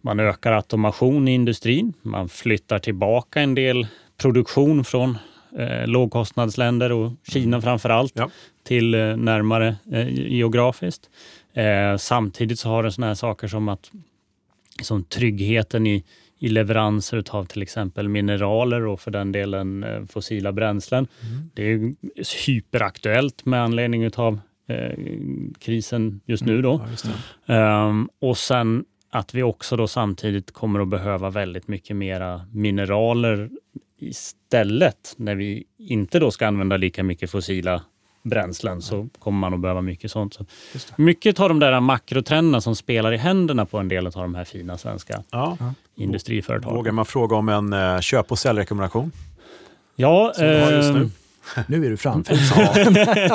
man ökar automation i industrin. Man flyttar tillbaka en del produktion från eh, lågkostnadsländer och Kina framför allt Ja. till eh, närmare eh, geografiskt. Eh, samtidigt så har det såna här saker som att som tryggheten i, i leveranser av till exempel mineraler och för den delen eh, fossila bränslen. Det är hyperaktuellt med anledning av eh, krisen just nu. Då. Ja, just. Ehm, och sen att vi också då samtidigt kommer att behöva väldigt mycket mera mineraler istället. När vi inte då ska använda lika mycket fossila bränslen så kommer man att behöva mycket sånt. Så mycket av de där makrotrenderna som spelar i händerna på en del av de här fina svenska Ja. industriföretagen. Vågar man fråga om en eh, köp och säljrekommendation? Ja, Som du har just nu? ehm, Nu är du framför. Ja,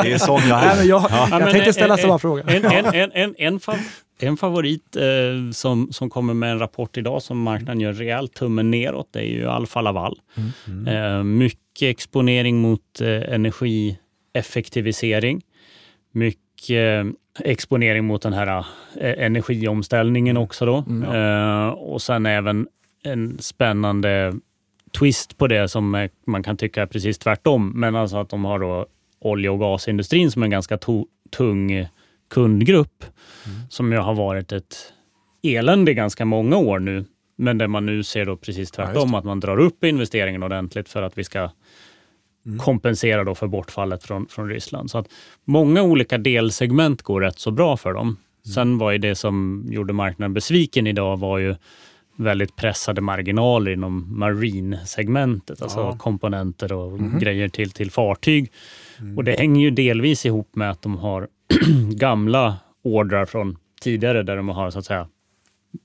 det är sån jag Nej, men är. jag, Ja. jag tänkte ställa samma fråga. En, en, en, en, en, fav, en favorit eh, som, som kommer med en rapport idag som marknaden gör rejält tummen neråt, det är ju Alfa Laval. Mm. Eh, mycket exponering mot eh, energieffektivisering. Mycket eh, exponering mot den här eh, energiomställningen också. Då. Mm. Eh, och sen även en spännande twist på det som man kan tycka är precis tvärtom. Men alltså att de har då olje och gasindustrin som en ganska tung kundgrupp som ju har varit ett elände i ganska många år nu. Men där man nu ser då precis Ja, tvärtom, att man drar upp investeringen ordentligt för att vi ska kompensera då för bortfallet från, från Ryssland. Så att många olika delsegment går rätt så bra för dem. Sen var ju det som gjorde marknaden besviken idag var ju väldigt pressade marginaler inom marine-segmentet, alltså Ja. komponenter och grejer till, till fartyg. Och det hänger ju delvis ihop med att de har gamla ordrar från tidigare där de har så att säga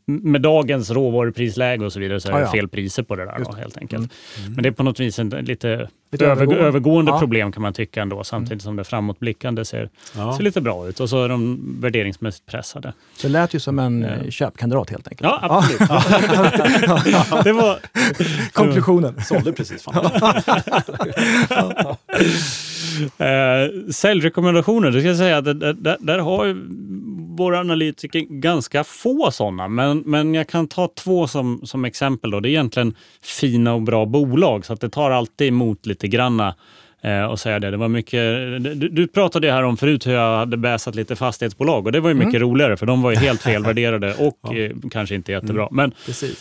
med dagens råvaruprisläge och så vidare så är Ja, det ja. fel priser på det där då, helt enkelt. Men det är på något vis en lite, Lite över, övergående. övergående Ja. problem kan man tycka ändå, samtidigt som det framåtblickande ser, Ja. ser lite bra ut och så är de värderingsmässigt pressade. Så det lät ju som en Ja. eh, köpkandidat helt enkelt. Ja, absolut. det var, Konklusionen. Sålde precis. Fan. Eh, säljrekommendationer, det ska jag säga att där, där har ju våra analytiker ganska få sådana, men, men jag kan ta två som, som exempel. Då. Det är egentligen fina och bra bolag, så att det tar alltid emot lite granna eh, och säga det. det var mycket, du, du pratade här om förut hur jag hade bäsat lite fastighetsbolag och det var ju mycket mm. roligare för de var ju helt felvärderade och ja. eh, kanske inte jättebra. Mm. Men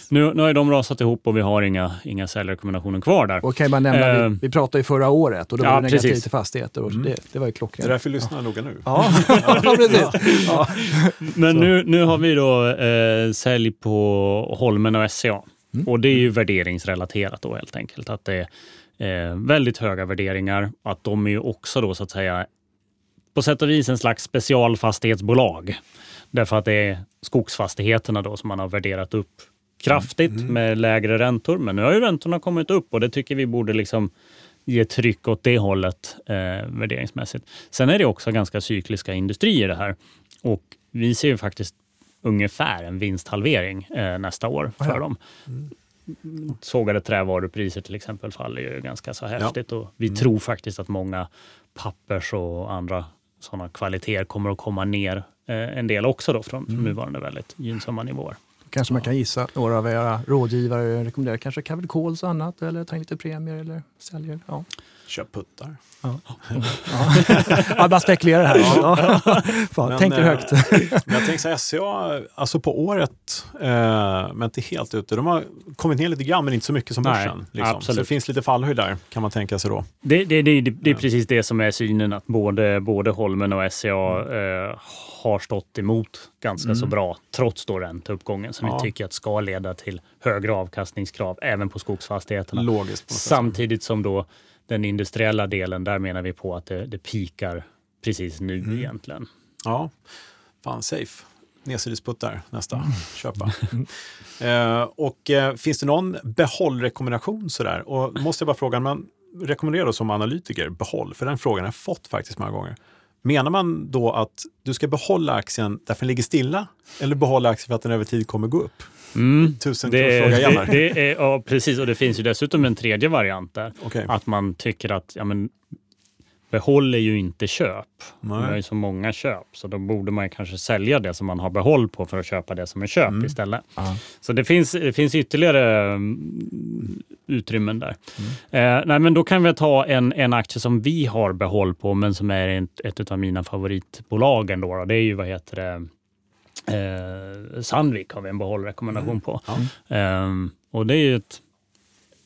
nu, nu har de rasat ihop och vi har inga, inga säljrekommendationer kvar där. Och kan man nämna, eh, vi, vi pratade ju förra året och då ja, var det negativt till fastigheter och mm. det, det var ju klockrent. Det är därför vi lyssnar ja. noga nu. Ja, ja precis. Ja. Men nu, nu har vi då eh, sälj på Holmen och SCA. Mm. Och det är ju värderingsrelaterat då helt enkelt. Att det eh, väldigt höga värderingar. Att de är ju också då så att säga på sätt och vis en slags specialfastighetsbolag. Därför att det är skogsfastigheterna då som man har värderat upp kraftigt mm. med lägre räntor. Men nu har ju räntorna kommit upp och det tycker vi borde liksom ge tryck åt det hållet eh, värderingsmässigt. Sen är det också ganska cykliska industrier det här och vi ser ju faktiskt ungefär en vinsthalvering eh, nästa år för ja. dem. Mm sågade trävarupriser till exempel faller ju ganska så häftigt. Ja. Och vi mm. tror faktiskt att många pappers och andra sådana kvaliteter kommer att komma ner eh, en del också då från, mm. nuvarande väldigt gynnsamma nivåer. Kanske man kan gissa några av era rådgivare rekommenderar kanske Capital Calls och annat eller ta in lite premier eller säljer. Ja. Köp puttar. Ja. ja. ja, bara spekulerar här. Ja. Fan, men, tänker högt. Eh, men jag tänker så här, SCA, alltså på året, eh, men inte helt ute. De har kommit ner lite grann, men inte så mycket som börsen. Liksom. Så det finns lite fallhöjd där, kan man tänka sig då. Det, det, det, det är precis det som är synen, att både, både Holmen och SCA eh, har stått emot ganska mm. så bra, trots då ränteuppgången som ja. vi tycker att ska leda till högre avkastningskrav även på skogsfastigheterna. Logiskt. Samtidigt som då den industriella delen, där menar vi på att det, det pikar precis nu mm. egentligen. Ja, fan safe. Nedsidesputtar nästa, mm. köpa. eh, och eh, finns det någon behållrekommendation sådär? Och måste jag bara fråga, man rekommenderar då som analytiker behåll? För den frågan har jag fått faktiskt många gånger. Menar man då att du ska behålla aktien därför den ligger stilla eller behålla aktien för att den över tid kommer gå upp? Mm. Tusen det, igen. Det, det är, ja, precis. Och det finns ju dessutom en tredje variant där. Okay. Att man tycker att ja, men, behåll är ju inte köp. Nej. Det är ju så många köp, så då borde man kanske sälja det som man har behåll på för att köpa det som är köp mm. istället. Aha. Så det finns, det finns ytterligare um, utrymmen där. Mm. Eh, nej, men då kan vi ta en, en aktie som vi har behåll på, men som är ett, ett av mina favoritbolag ändå. Då. Det är ju, vad heter det, Eh, Sandvik har vi en behållrekommendation mm. på. Ja. Eh, och det är ett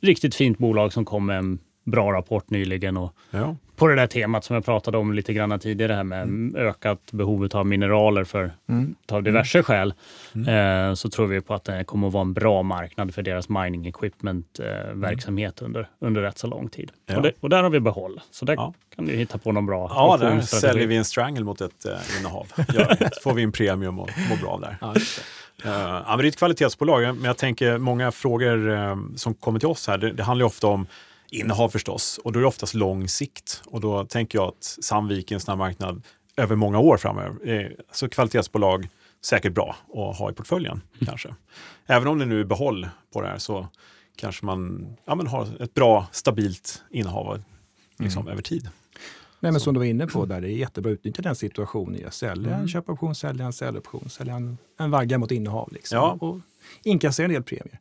riktigt fint bolag som kom med en bra rapport nyligen. Och ja. På det där temat som jag pratade om lite grann tidigare, här med mm. ökat behov av mineraler för mm. av diverse mm. skäl, mm. eh, så tror vi på att det kommer att vara en bra marknad för deras mining equipment eh, verkligt under, under rätt så lång tid. Ja. Och, det, och, där har vi behåll, så där ja. kan du hitta på någon bra Ja, där säljer vi en strangle mot ett eh, innehav. ja, så får vi en premium och mår bra av där. Ja, Uh, ja, det är ett kvalitetsbolag, men jag tänker många frågor uh, som kommer till oss här, det, det handlar ofta om innehav förstås. Och då är det oftast lång sikt. Och då tänker jag att Sandvik är en sån marknad över många år framöver. Så kvalitetsbolag, säkert bra att ha i portföljen mm. kanske. Även om det nu är behåll på det här så kanske man ja, men har ett bra, stabilt innehav liksom, mm. över tid. Nej, men som du var inne på, där det är jättebra att utnyttja den situationen. Jag säljer mm. en köpoption, säljer en säljoption, säljer en, en vagga mot innehav. Liksom, ja. Och inkassera en del premier.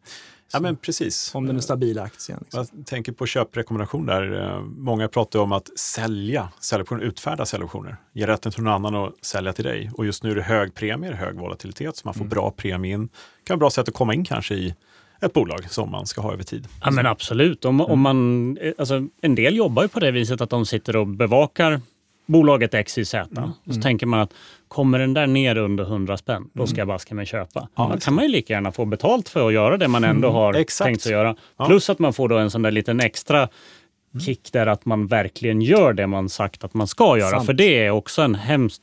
Ja, men precis. Om den är stabil aktien. Liksom. Jag tänker på köprekommendation där. Eh, många pratar om att sälja säljoptioner, utfärda säljoptioner. Ge rätten till någon annan att sälja till dig. Och just nu är det hög premie, hög volatilitet, så man får mm. bra premie in. Det kan vara ett bra sätt att komma in kanske i ett bolag som man ska ha över tid. Ja, men absolut. Om, mm. om man, eh, alltså, en del jobbar ju på det viset att de sitter och bevakar bolaget XYZ. Mm. Så mm. tänker man att kommer den där ner under 100 spänn, då ska jag mm. baska mig köpa. Ja, då kan man ju lika gärna få betalt för att göra det man ändå mm, har mm, tänkt att göra. Plus att man får då en sån där liten extra kick där att man verkligen gör det man sagt att man ska göra. Sant. För det är också en hemskt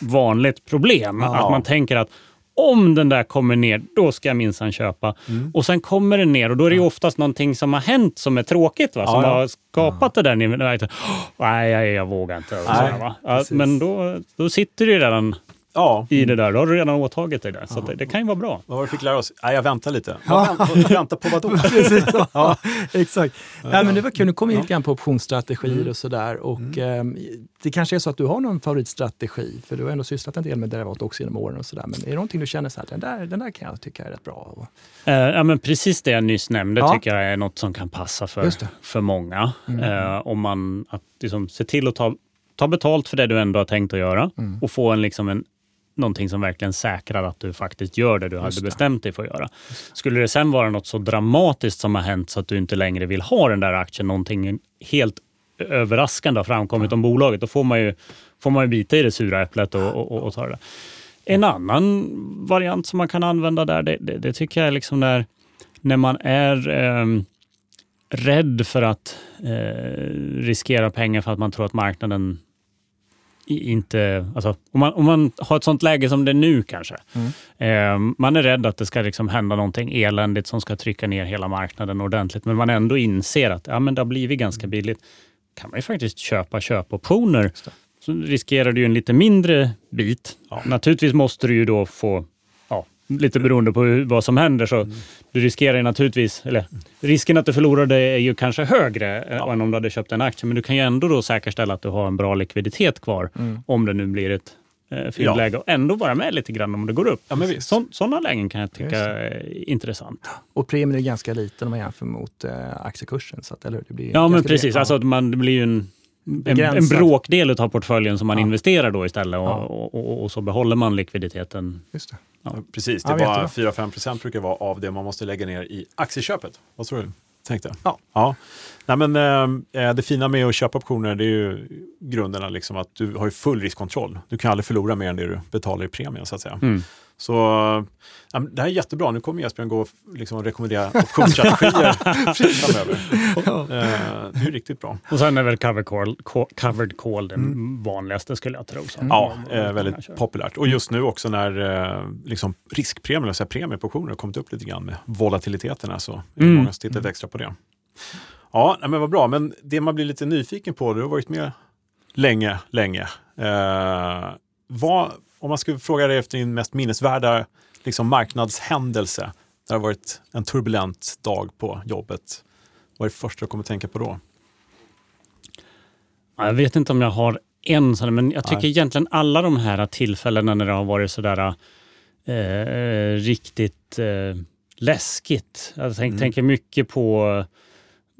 vanligt problem. Ja. Att man tänker att om den där kommer ner, då ska jag minsann köpa. Mm. Och sen kommer den ner och då är det ju oftast någonting som har hänt som är tråkigt, va? som ja, ja. har skapat ja. det där. Nej, jag, jag vågar inte. Nej, va? men då, då sitter det redan Ja. i det där. Då har du redan åtagit dig det. Så det, det kan ju vara bra. Vad var det vi fick lära oss? Nej, jag väntar lite. Ja. Vänt, vänta på vad då? Precis, ja. exakt. Ja, men det var kul, nu kom vi lite grann på optionsstrategier och sådär. Och, mm. eh, det kanske är så att du har någon favoritstrategi, för du har ändå sysslat en del med derivat också genom åren. och sådär. Men är det någonting du känner så här, den där, den där kan jag tycka är rätt bra? Eh, ja, men precis det jag nyss nämnde ja. tycker jag är något som kan passa för, för många. Mm. Eh, om man att liksom, se till att ta, ta betalt för det du ändå har tänkt att göra mm. och få en, liksom en någonting som verkligen säkrar att du faktiskt gör det du hade bestämt dig för att göra. Skulle det sen vara något så dramatiskt som har hänt så att du inte längre vill ha den där aktien, någonting helt överraskande har framkommit om bolaget, då får man ju, får man ju bita i det sura äpplet och, och, och ta det. En annan variant som man kan använda där, det, det, det tycker jag är liksom när, när man är eh, rädd för att eh, riskera pengar för att man tror att marknaden inte... Alltså, om, man, om man har ett sånt läge som det är nu kanske. Mm. Eh, man är rädd att det ska liksom hända någonting eländigt som ska trycka ner hela marknaden ordentligt. Men man ändå inser att ja, men det har blivit ganska mm. billigt. kan man ju faktiskt köpa köpoptioner. Så riskerar du en lite mindre bit. Ja. Naturligtvis måste du ju då få lite beroende på vad som händer. Så mm. Du riskerar naturligtvis, eller risken att du förlorar det är ju kanske högre ja. än om du hade köpt en aktie. Men du kan ju ändå då säkerställa att du har en bra likviditet kvar mm. om det nu blir ett eh, fyndläge ja. och ändå vara med lite grann om det går upp. Ja, Så, sådana lägen kan jag tycka är intressant. Och premien är ganska liten om man jämför mot eh, aktiekursen. Så att, eller, det blir ja, men precis. Alltså, man, det blir ju en en, en bråkdel av portföljen som man ja. investerar då istället och, ja. och, och, och, så behåller man likviditeten. Ja. Precis, det ja, var 4-5 procent brukar vara av det man måste lägga ner i aktieköpet. Vad tror du? Tänkte. Ja. ja. Nej, men, eh, det fina med att köpa optioner det är ju grunderna liksom att du har full riskkontroll. Du kan aldrig förlora mer än det du betalar i premien så att säga. Mm. Så ja, det här är jättebra. Nu kommer Jesper gå och liksom rekommendera optionsstrategier framöver. Eh, det är riktigt bra. Och sen är väl covered call, covered call den mm. vanligaste skulle jag tro. Så. Ja, eh, väldigt populärt. Och just nu också när eh, liksom riskpremier, alltså premier på optioner har kommit upp lite grann med volatiliteterna så är det mm. många som tittar lite extra på det. Ja, men vad bra. Men det man blir lite nyfiken på, du har varit med länge, länge. Eh, vad, om man skulle fråga dig efter din mest minnesvärda liksom, marknadshändelse, där det har varit en turbulent dag på jobbet, vad är det första du kommer att tänka på då? Jag vet inte om jag har en sån, men jag tycker Nej. egentligen alla de här tillfällena när det har varit sådär eh, riktigt eh, läskigt. Jag tänk, mm. tänker mycket på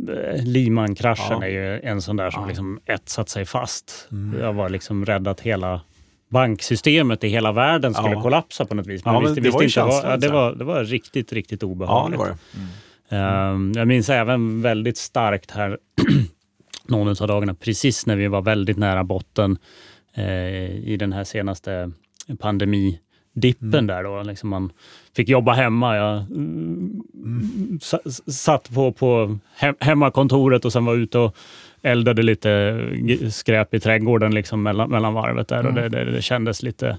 eh, Lehman-kraschen ja. är ju en sån där som ja. liksom etsat sig fast. Mm. Jag var liksom rädd att hela banksystemet i hela världen skulle ja. kollapsa på något vis. Men ja, visste, det, visste var inte, var, det, var, det var riktigt, riktigt obehagligt. Ja, det var det. Mm. Um, jag minns även väldigt starkt här någon av dagarna, precis när vi var väldigt nära botten eh, i den här senaste pandemidippen mm. där. Då, liksom man fick jobba hemma. Jag mm. satt på, på hemmakontoret och sen var ute och eldade lite skräp i trädgården liksom mellan, mellan varvet där mm. och det, det, det, kändes lite,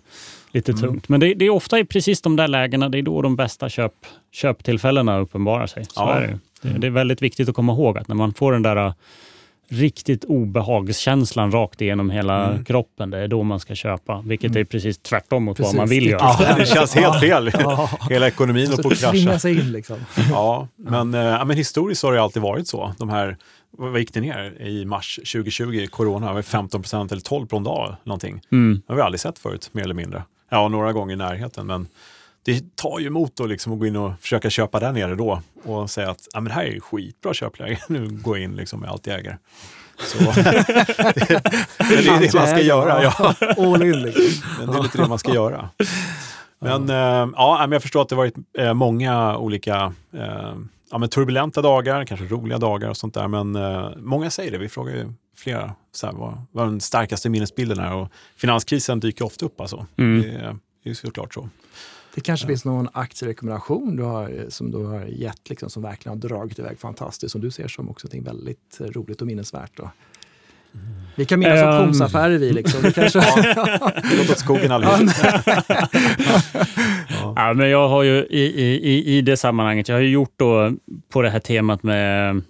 lite mm. tungt. Men det, det, är ofta i precis de där lägena, det är då de bästa köp, köptillfällena uppenbarar sig. Så ja. är det. Det, är väldigt viktigt att komma ihåg att när man får den där riktigt obehagskänslan rakt igenom hela mm. kroppen, det är då man ska köpa. Vilket mm. är precis tvärtom mot precis. vad man vill göra. Ja, det känns helt fel. Hela ekonomin håller på att krascha. sig in liksom. Ja, men, äh, men historiskt har det alltid varit så. De här vad gick det ner i mars 2020? Corona var 15 procent eller 12 på en dag. Någonting. Mm. Det har vi aldrig sett förut, mer eller mindre. Ja, några gånger i närheten, men det tar ju emot att liksom gå in och försöka köpa där nere då och säga att ah, men det här är skitbra köpläge, nu går jag in liksom med allt jag äger. Så, det, det, är det man ska göra. Ja. All in liksom. Men det är lite det man ska göra. Men ja, ja jag förstår att det varit eh, många olika eh, ja, men turbulenta dagar, kanske roliga dagar och sånt där. Men eh, många säger det. Vi frågar ju flera så här, vad, vad den starkaste minnesbilden är. Och finanskrisen dyker ofta upp. Alltså. Mm. Det, det är såklart så. Det kanske ja. finns någon aktierekommendation du har, eh, som du har gett liksom, som verkligen har dragit iväg fantastiskt, som du ser som också något väldigt roligt och minnesvärt. Och vi kan minnas um, optionsaffärer vi liksom. Vi kanske... ja, det åt skogen allihop. ja. ja, men jag har ju i, i, i det sammanhanget, jag har ju gjort då på det här temat med,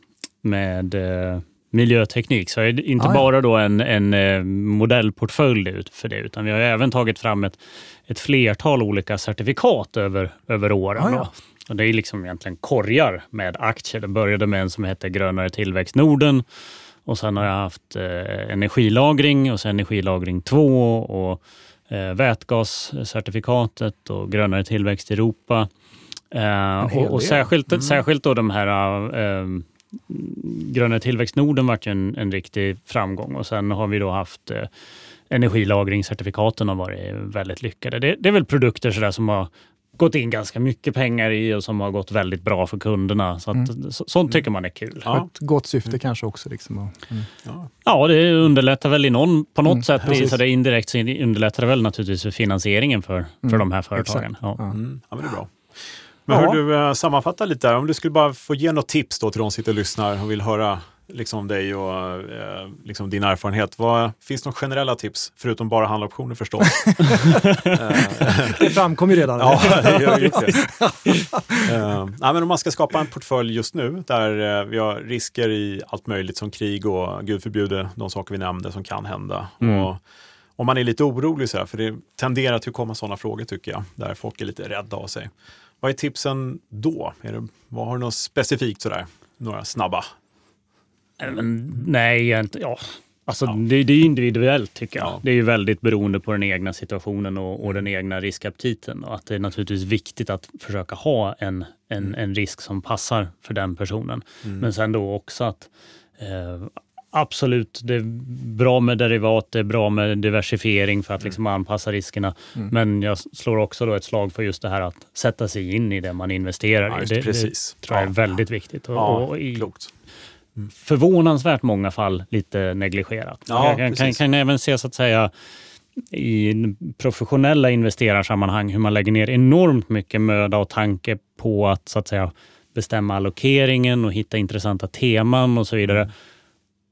med eh, miljöteknik. Så inte Ah, ja. bara då en, en eh, modellportfölj för det, utan vi har även tagit fram ett, ett flertal olika certifikat över, över åren. Ah, ja. Och det är liksom egentligen korgar med aktier. Det började med en som hette Grönare tillväxt Norden. Och sen har jag haft eh, energilagring och sen energilagring 2 och eh, vätgascertifikatet och grönare tillväxt i Europa. Eh, och, och särskilt, Mm. särskilt då de här grönare tillväxt Norden vart ju en, en riktig framgång och sen har vi då haft eh, energilagringscertifikaten har varit väldigt lyckade. Det, det är väl produkter sådär som har gått in ganska mycket pengar i och som har gått väldigt bra för kunderna. Så att, så, sånt tycker man är kul. Ja. Ja. Ett gott syfte kanske också. Liksom. Mm. Ja. det underlättar väl i någon, på något Mm, sätt. precis. Så det indirekt så underlättar det väl naturligtvis för finansieringen för, för Mm, de här företagen. exakt. Ja. Ja. Mm. ja, men det är bra. Men Ja. hur du eh, sammanfatta lite där, om du skulle bara få ge något tips då till de som sitter och lyssnar och vill höra liksom dig och eh, liksom din erfarenhet. Vad, finns det några generella tips, förutom bara handla förstås? Det framkom ju redan. Ja, det gör ju det. uh, nej, men om man ska skapa en portfölj just nu där eh, vi har risker i allt möjligt som krig och gud förbjude de saker vi nämnde som kan hända. Mm. Och om man är lite orolig, så här, för det tenderar att komma sådana frågor tycker jag, där folk är lite rädda av sig. Vad är tipsen då? Är det, vad har du något specifikt sådär? Några snabba? Men, nej, egentligen- ja. Alltså, Ja. Det, det är individuellt tycker jag. Ja. Det är ju väldigt beroende på den egna situationen och, och den egna riskaptiten. Och att det är naturligtvis viktigt att försöka ha en, en, en risk som passar för den personen. Men sen då också att eh, absolut, det är bra med derivat, det är bra med diversifiering för att liksom anpassa riskerna. Men jag slår också då ett slag för just det här att sätta sig in i det man investerar Ja, i. Det, precis. det tror jag är väldigt viktigt. Och, Ja, och i, klokt. förvånansvärt många fall lite negligerat. Ja, jag kan, kan, kan även se så att säga i professionella investerarsammanhang hur man lägger ner enormt mycket möda och tanke på att så att säga bestämma allokeringen och hitta intressanta teman och så vidare.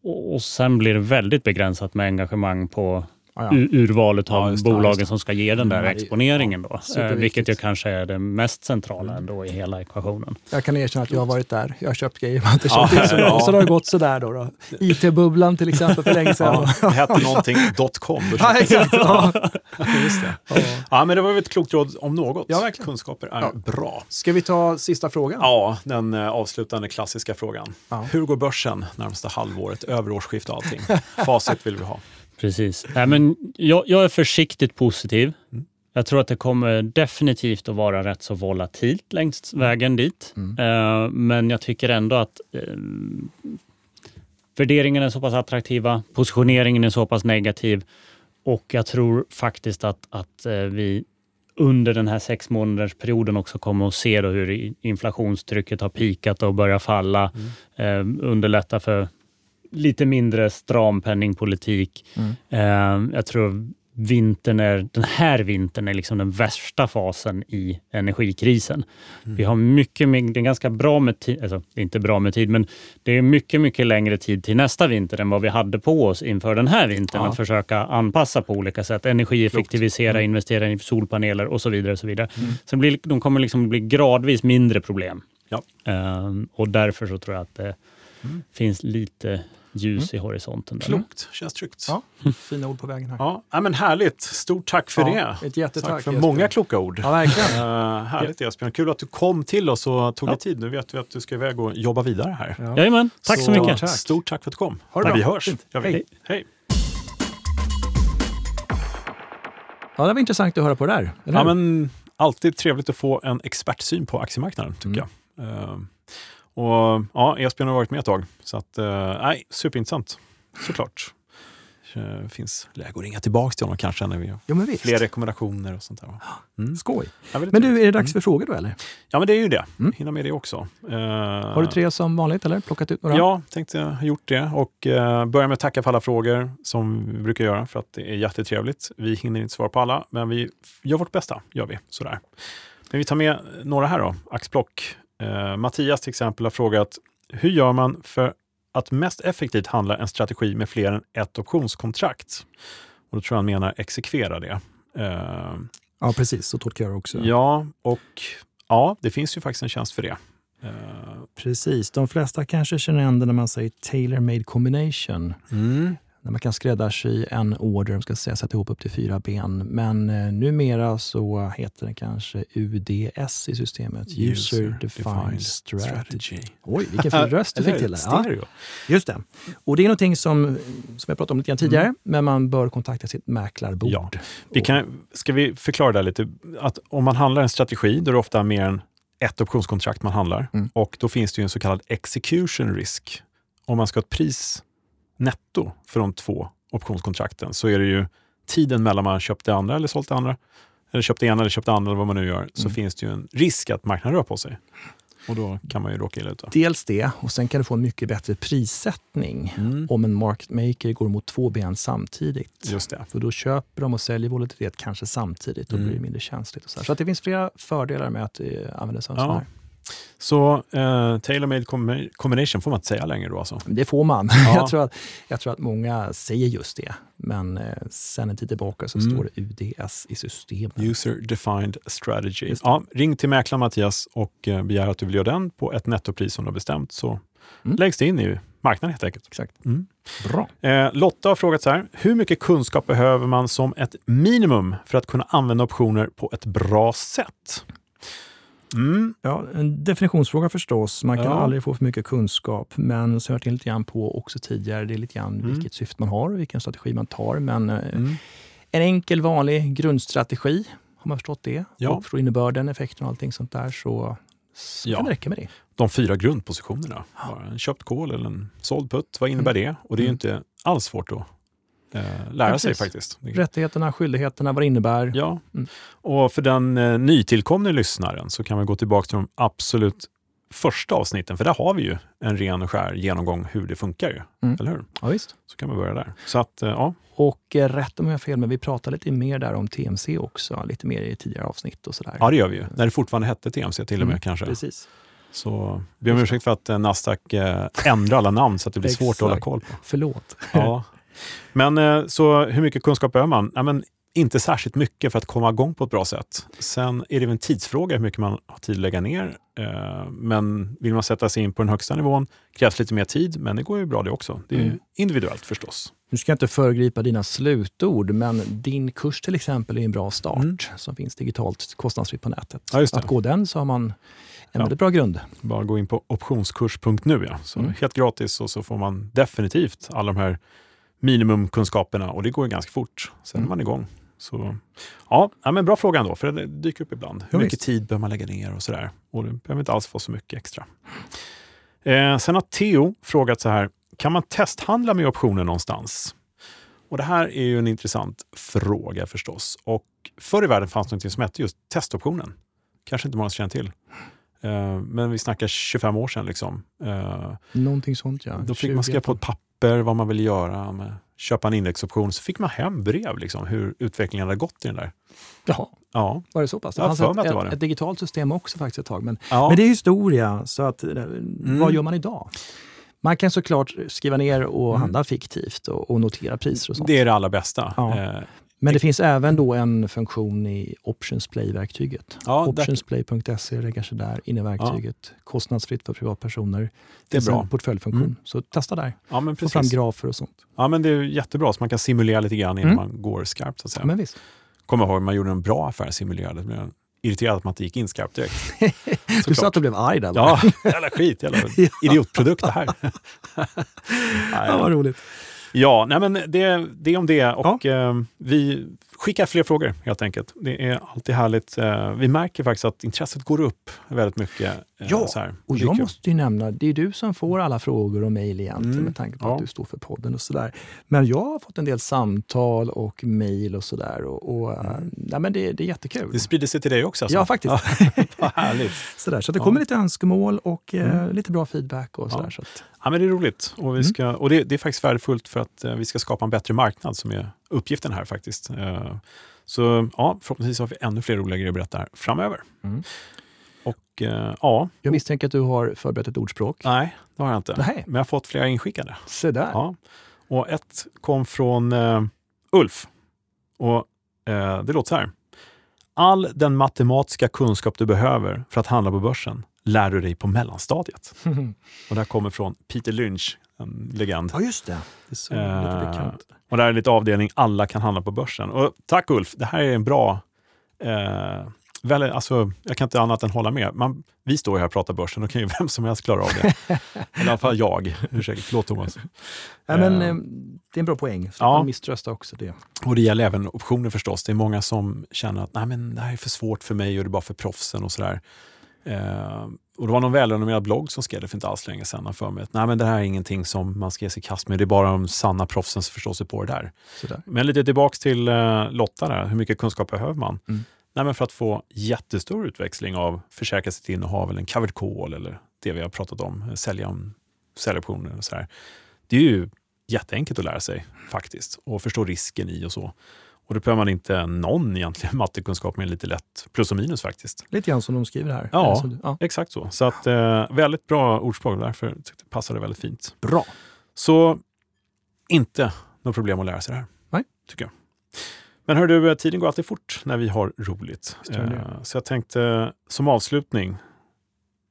Och sen blir det väldigt begränsat med engagemang på Ja, ja. urvalet av Ja, bolagen det. som ska ge den där Mm, exponeringen. Då. Eh, vilket ju kanske är det mest centrala Mm. ändå i hela ekvationen. Jag kan erkänna att jag har varit där. Jag har köpt grejer man inte Ja, köpt in så bra. ja. Och så har det gått sådär då. då. IT-bubblan till exempel för länge sedan. Ja, det hette någonting .com. Ja, exakt. Ja. Just det. Ja. Ja, men det var väl ett klokt råd om något. Ja, verkligen. Kunskaper är Ja. bra. Ska vi ta sista frågan? Ja, den eh, avslutande klassiska frågan. Ja. Hur går börsen närmsta halvåret, över årsskifte och allting? Facit vill vi ha. Precis. Nej, men jag, jag är försiktigt positiv. Mm. Jag tror att det kommer definitivt att vara rätt så volatilt längs vägen dit. Mm. Eh, men jag tycker ändå att eh, värderingarna är så pass attraktiva, positioneringen är så pass negativ och jag tror faktiskt att, att eh, vi under den här sex månaders perioden också kommer att se hur inflationstrycket har pikat och börjar falla. Mm. Eh, underlätta för lite mindre stram penningpolitik. Mm. Eh, jag tror vintern är, den här vintern är liksom den värsta fasen i energikrisen. Mm. Vi har mycket, det är ganska bra med tid, alltså inte bra med tid, men det är mycket, mycket längre tid till nästa vinter än vad vi hade på oss inför den här vintern. Ja. Att försöka anpassa på olika sätt, energieffektivisera, investera i solpaneler och så vidare. Och så vidare. Sen blir, de kommer liksom bli gradvis mindre problem. Ja. Ehm, och därför så tror jag att det finns lite ljus i horisonten. Där. Klokt, känns tryggt. Ja, fina ord på vägen här. Ja, ja, men härligt. Stort tack för Ja, det. ett jättetack, Tack för många kloka ord. Ja, verkligen. Uh, härligt Esbjörn. Kul att du kom till oss och tog dig tid. Nu vet vi att du ska iväg och jobba vidare här. Ja. Jajamän, tack så, mycket. tack. Stort tack för att du kom. Ha det bra. Vi hörs. Hej. Hej. Ja, det var intressant att höra på det där. Ja, men alltid trevligt att få en expertsyn på aktiemarknaden, tycker Mm. jag. Eh, och ja, Esbjörn har varit med ett tag, så att, uh, nej, superintressant. Såklart. Det finns läge att ringa tillbaka till honom kanske när vi har Jo, fler rekommendationer och sånt där. va? Mm. Skoj. Men du, är det dags för frågor då eller? Ja, men det är ju det. Mm. Hinna med det också. Eh, Har du tre som vanligt eller? Plockat ut några? Ja, tänkte jag ha gjort det och uh, börja med att tacka för alla frågor som vi brukar göra för att det är jättetrevligt. Vi hinner inte svara på alla, men vi gör vårt bästa. gör vi sådär. Men vi tar med några här då, axplock. Eh, Mattias till exempel har frågat, hur gör man för att mest effektivt handla en strategi med fler än ett optionskontrakt? Och då tror jag han menar exekvera det. Eh, Ja, precis. Så tolkar jag det också. Ja, och ja, det finns ju faktiskt en tjänst för det. Eh, Precis, de flesta kanske känner igen det när man säger tailor-made combination. mm. När man kan skräddarsy en order, de ska säga, sätta ihop upp till fyra ben. Men eh, numera så heter den kanske UDS i systemet. User, Defined, Strategy. Oj, vilken fin röst du fick till det. Ja, just det. Och det är någonting som, som jag pratade om lite grann tidigare, men man bör kontakta sitt mäklarbord. Ja. Vi kan, ska vi förklara det här lite? Att om man handlar en strategi, då är det ofta mer än ett optionskontrakt man handlar. Mm. Och då finns det ju en så kallad execution risk. Om man ska ha ett pris netto för de två optionskontrakten så är det ju tiden mellan man köpt det andra eller sålt det andra, eller köpt det ena eller köpt det andra eller vad man nu gör, så Mm. finns det ju en risk att marknaden rör på sig. Och då kan man ju råka illa ut. Dels det, och sen kan du få en mycket bättre prissättning Mm. om en market maker går mot två ben samtidigt. Just det. För då köper de och säljer volatilitet kanske samtidigt. Då Mm. blir det mindre känsligt. Och så, så att det finns flera fördelar med att eh, använda sig av Ja. sån här. Så eh, tailor-made combi- combination får man inte säga längre då alltså? Det får man. Ja. Jag, tror att, jag tror att många säger just det. Men eh, sen en tid tillbaka så Mm. står det UDS i systemet. User Defined Strategy. Ja, ring till mäklaren Mattias och eh, begär att du vill göra den på ett nettopris som du har bestämt så Mm. läggs det in i marknaden helt enkelt. Exakt. Mm. Bra. Eh, Lotta har frågat så här, hur mycket kunskap behöver man som ett minimum för att kunna använda optioner på ett bra sätt? Mm. Ja, en definitionsfråga förstås. Man kan Ja. aldrig få för mycket kunskap. Men som jag varit inne lite grann på också tidigare, det är lite grann Mm. vilket syfte man har och vilken strategi man tar. Men eh, Mm. en enkel vanlig grundstrategi, har man förstått det Ja. och förstår innebörden, effekten och allting sånt där så, så Ja. kan det räcka med det. De fyra grundpositionerna. En köpt call eller en såld putt, vad innebär det? Och det är ju Mm. inte alls svårt att eh, lära Ja, sig faktiskt. Rättigheterna, skyldigheterna, vad det innebär. Ja, Mm. och för den eh, nytillkomne lyssnaren så kan vi gå tillbaka till de absolut första avsnitten, för där har vi ju en ren och skär genomgång hur det funkar ju. Mm. Eller hur? Ja, visst. Så kan vi börja där. Så att, eh, ja, Och eh, rätt om jag har fel, men vi pratade lite mer där om TMC också, lite mer i tidigare avsnitt och sådär. ja, det gör vi ju. När det fortfarande hette TMC till och med Mm, kanske. Precis. Så be om ursäkt för att eh, Nasdaq eh, ändrar alla namn så att det blir svårt att hålla koll på. Förlåt. Ja. Men eh, så hur mycket kunskap behöver man? Ja, men inte särskilt mycket för att komma igång på ett bra sätt. Sen är det en tidsfråga hur mycket man har tid att lägga ner. Eh, Men vill man sätta sig in på den högsta nivån krävs lite mer tid, men det går ju bra det också. Det är Mm. individuellt förstås. Nu ska jag inte föregripa dina slutord, men din kurs till exempel är en bra start Mm. som finns digitalt kostnadsfritt på nätet. Ja. Att gå den så har man en Ja. väldigt bra grund. Bara gå in på optionskurs.nu. Ja. Så Mm. Helt gratis och så får man definitivt alla de här minimumkunskaperna och det går ju ganska fort. Sen Mm. är man igång. Så, ja, ja, men bra fråga ändå, för det dyker upp ibland. Hur Ja, mycket visst. tid behöver man lägga ner och sådär? Och det behöver inte alls vara så mycket extra. Eh, sen har Theo frågat så här, kan man testhandla med optioner någonstans? Och Det här är ju en intressant fråga förstås. Och förr i världen fanns det något som hette just testoptionen. Kanske inte många känner till. Eh, men vi snackar 25 år sedan. Liksom. Eh, Någonting sånt ja. då fick man 20 skriva på ett papper vad man ville göra, med, köpa en indexoption. Så fick man hem brev liksom, hur utvecklingen hade gått i den där. Jaha, Ja, var det så pass? Det fanns att ett, ett, ett digitalt system också faktiskt ett tag. Men, ja. men det är historia, så att, eh, Mm. vad gör man idag? Man kan såklart skriva ner och Mm. handla fiktivt och, och notera priser och sånt. det är det allra bästa. Ja. Men det finns även då en funktion i Options Play-verktyget. ja, Optionsplay.se lägger sig där inne i verktyget. Kostnadsfritt för privatpersoner. det är finns bra. en portföljfunktion. Mm. Så testa där. Ja, men Få fram precis. grafer och sånt. Ja, men det är jättebra, så man kan simulera lite grann innan Mm. man går skarpt. Så att säga. Men visst. Kommer ihåg, man gjorde en bra affär simulerad. Men är irriterad att man inte gick in skarpt direkt. Du sa att du blev arg där. va? Ja, jävla skit, jävla idiotprodukt det här. Ja, vad roligt. Ja, nej men det, det är om det. Och eh, vi skickar fler frågor helt enkelt. Det är alltid härligt. Eh, vi märker faktiskt att intresset går upp väldigt mycket. Eh, Ja. Och jag måste ju nämna, det är du som får alla frågor och mejl egentligen Mm, med tanke på ja. att du står för podden och sådär. Men jag har fått en del samtal och mejl och sådär. Och, och, Mm. nej, men det, det är jättekul. Det sprider sig till dig också? Alltså. Ja, faktiskt. Vad härligt. Sådär, så det Ja. kommer lite önskemål och eh, Mm. lite bra feedback. och sådär. Ja. Så att, Ja, men det är roligt. Och, vi Mm. ska, och det, det är faktiskt värdefullt för att eh, vi ska skapa en bättre marknad som är uppgiften här faktiskt. Eh, så ja, förhoppningsvis har vi ännu fler roliga grejer att berätta här framöver. Mm. Och eh, ja, jag misstänker att du har förberett ett ordspråk. nej, det har jag inte. Nej. Men jag har fått flera inskickade. Se där. Ja. Och ett kom från eh, Ulf. Och eh, Det låter så här. All den matematiska kunskap du behöver för att handla på börsen lär du dig på mellanstadiet. Och det här kommer från Peter Lynch, en legend. Ja, just det. Det såg lite Eh. Och där är lite avdelning alla kan handla på börsen. Och tack Ulf, det här är en bra... Eh, väl, alltså, jag kan inte annat än hålla med. Man, vi står här och pratar börsen, då kan ju vem som helst klara av det. Eller I alla fall jag. Ursäkta, förlåt Thomas. Ja, men, eh, eh, det är en bra poäng. Så ja. man misströstar också det. Och det gäller även optioner förstås. Det är många som känner att Nej, men det här är för svårt för mig och det är bara för proffsen och sådär. Eh, och det var någon välrenommerad blogg som skrev det för inte alls länge sedan för mig att Nej, men det här är ingenting som man ska ge sig i kast med. Det är bara de sanna proffsen som förstår sig på det där. Sådär. Men lite tillbaks till eh, Lotta där. Hur mycket kunskap behöver man? Mm. Nej, men för att få jättestor utväxling av försäkra sitt innehav eller en covered call eller det vi har pratat om, eh, sälja om säljoptioner och sådär. Det är ju jätteenkelt att lära sig faktiskt och förstå risken i och så. Och då behöver man inte någon egentligen mattekunskap med lite lätt plus och minus faktiskt. Lite grann som de skriver här. Ja. Du- ja. Exakt så. Så att, eh, väldigt bra ordspråk, därför tyckte jag det passade väldigt fint. Bra. Så inte något problem att lära sig det här. Nej. Tycker jag. Men hör du, tiden går alltid fort när vi har roligt. Eh, Så jag tänkte som avslutning,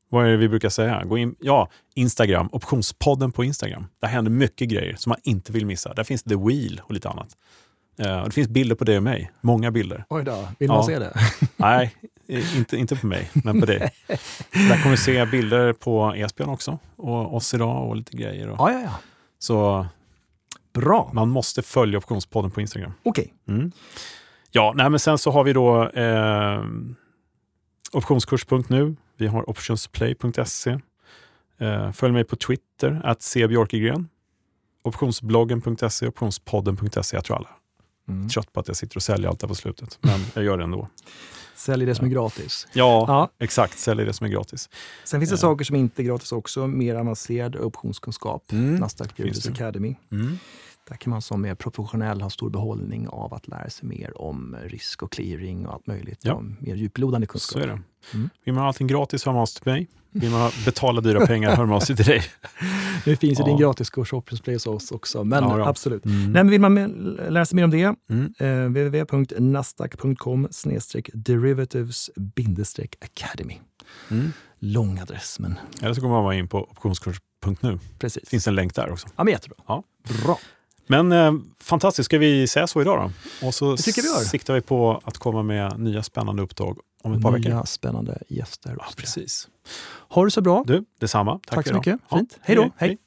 vad är det vi brukar säga? Gå in, ja, Instagram, optionspodden på Instagram. Där händer mycket grejer som man inte vill missa. Där finns The Wheel och lite annat. Eh, och det finns bilder på dig och mig, många bilder. Oj då, vill Ja. man se det? Nej, inte, inte på mig, men på dig. Där kommer vi se bilder på Esbjörn också, och oss idag och lite grejer. Och, Ja, ja, ja. Så Bra. man måste följa Optionspodden på Instagram. Okej. Mm. Ja, nej, men sen så har vi då eh, optionskurs.nu. Vi har optionsplay.se. Eh, följ mig på Twitter, att cbjorkegren. Optionsbloggen.se, optionspodden.se. Jag tror alla Mm. trött på att jag sitter och säljer allt där på slutet, men jag gör det ändå. Sälj det som är gratis. Ja, Ja. exakt. Säljer det som är gratis. Sen finns det Ja. saker som inte är gratis också. Mer avancerad optionskunskap. Mm. Nasdaq det. Academy. Mm. Där kan man som mer professionell ha stor behållning av att lära sig mer om risk och clearing och allt möjligt. Ja. Om mer djuplodande Så kunskap. är det. Mm. Vill man ha allting gratis, hör man av sig till mig. Vill man betala dyra pengar, hör man av sig till dig. Nu finns ju Ja. din gratiskurs Optionsplay hos oss också, men Ja, absolut. Mm. Nej, men vill man lära sig mer om det, Mm. eh, www.nasdaq.com derivatives academy. Mm. Lång adress, men Eller så går man bara in på optionskurs.nu. precis. Det finns en länk där också. Ja, men jättebra. Ja. Bra. Men eh, fantastiskt, ska vi säga så idag då? Och så vi siktar vi på att komma med nya spännande uppdrag om ett par veckor. Nya spännande gäster. Ja, precis. Ha det så bra. Du, detsamma. Tack, Tack så mycket. Ja, Fint. Hej då. Hej.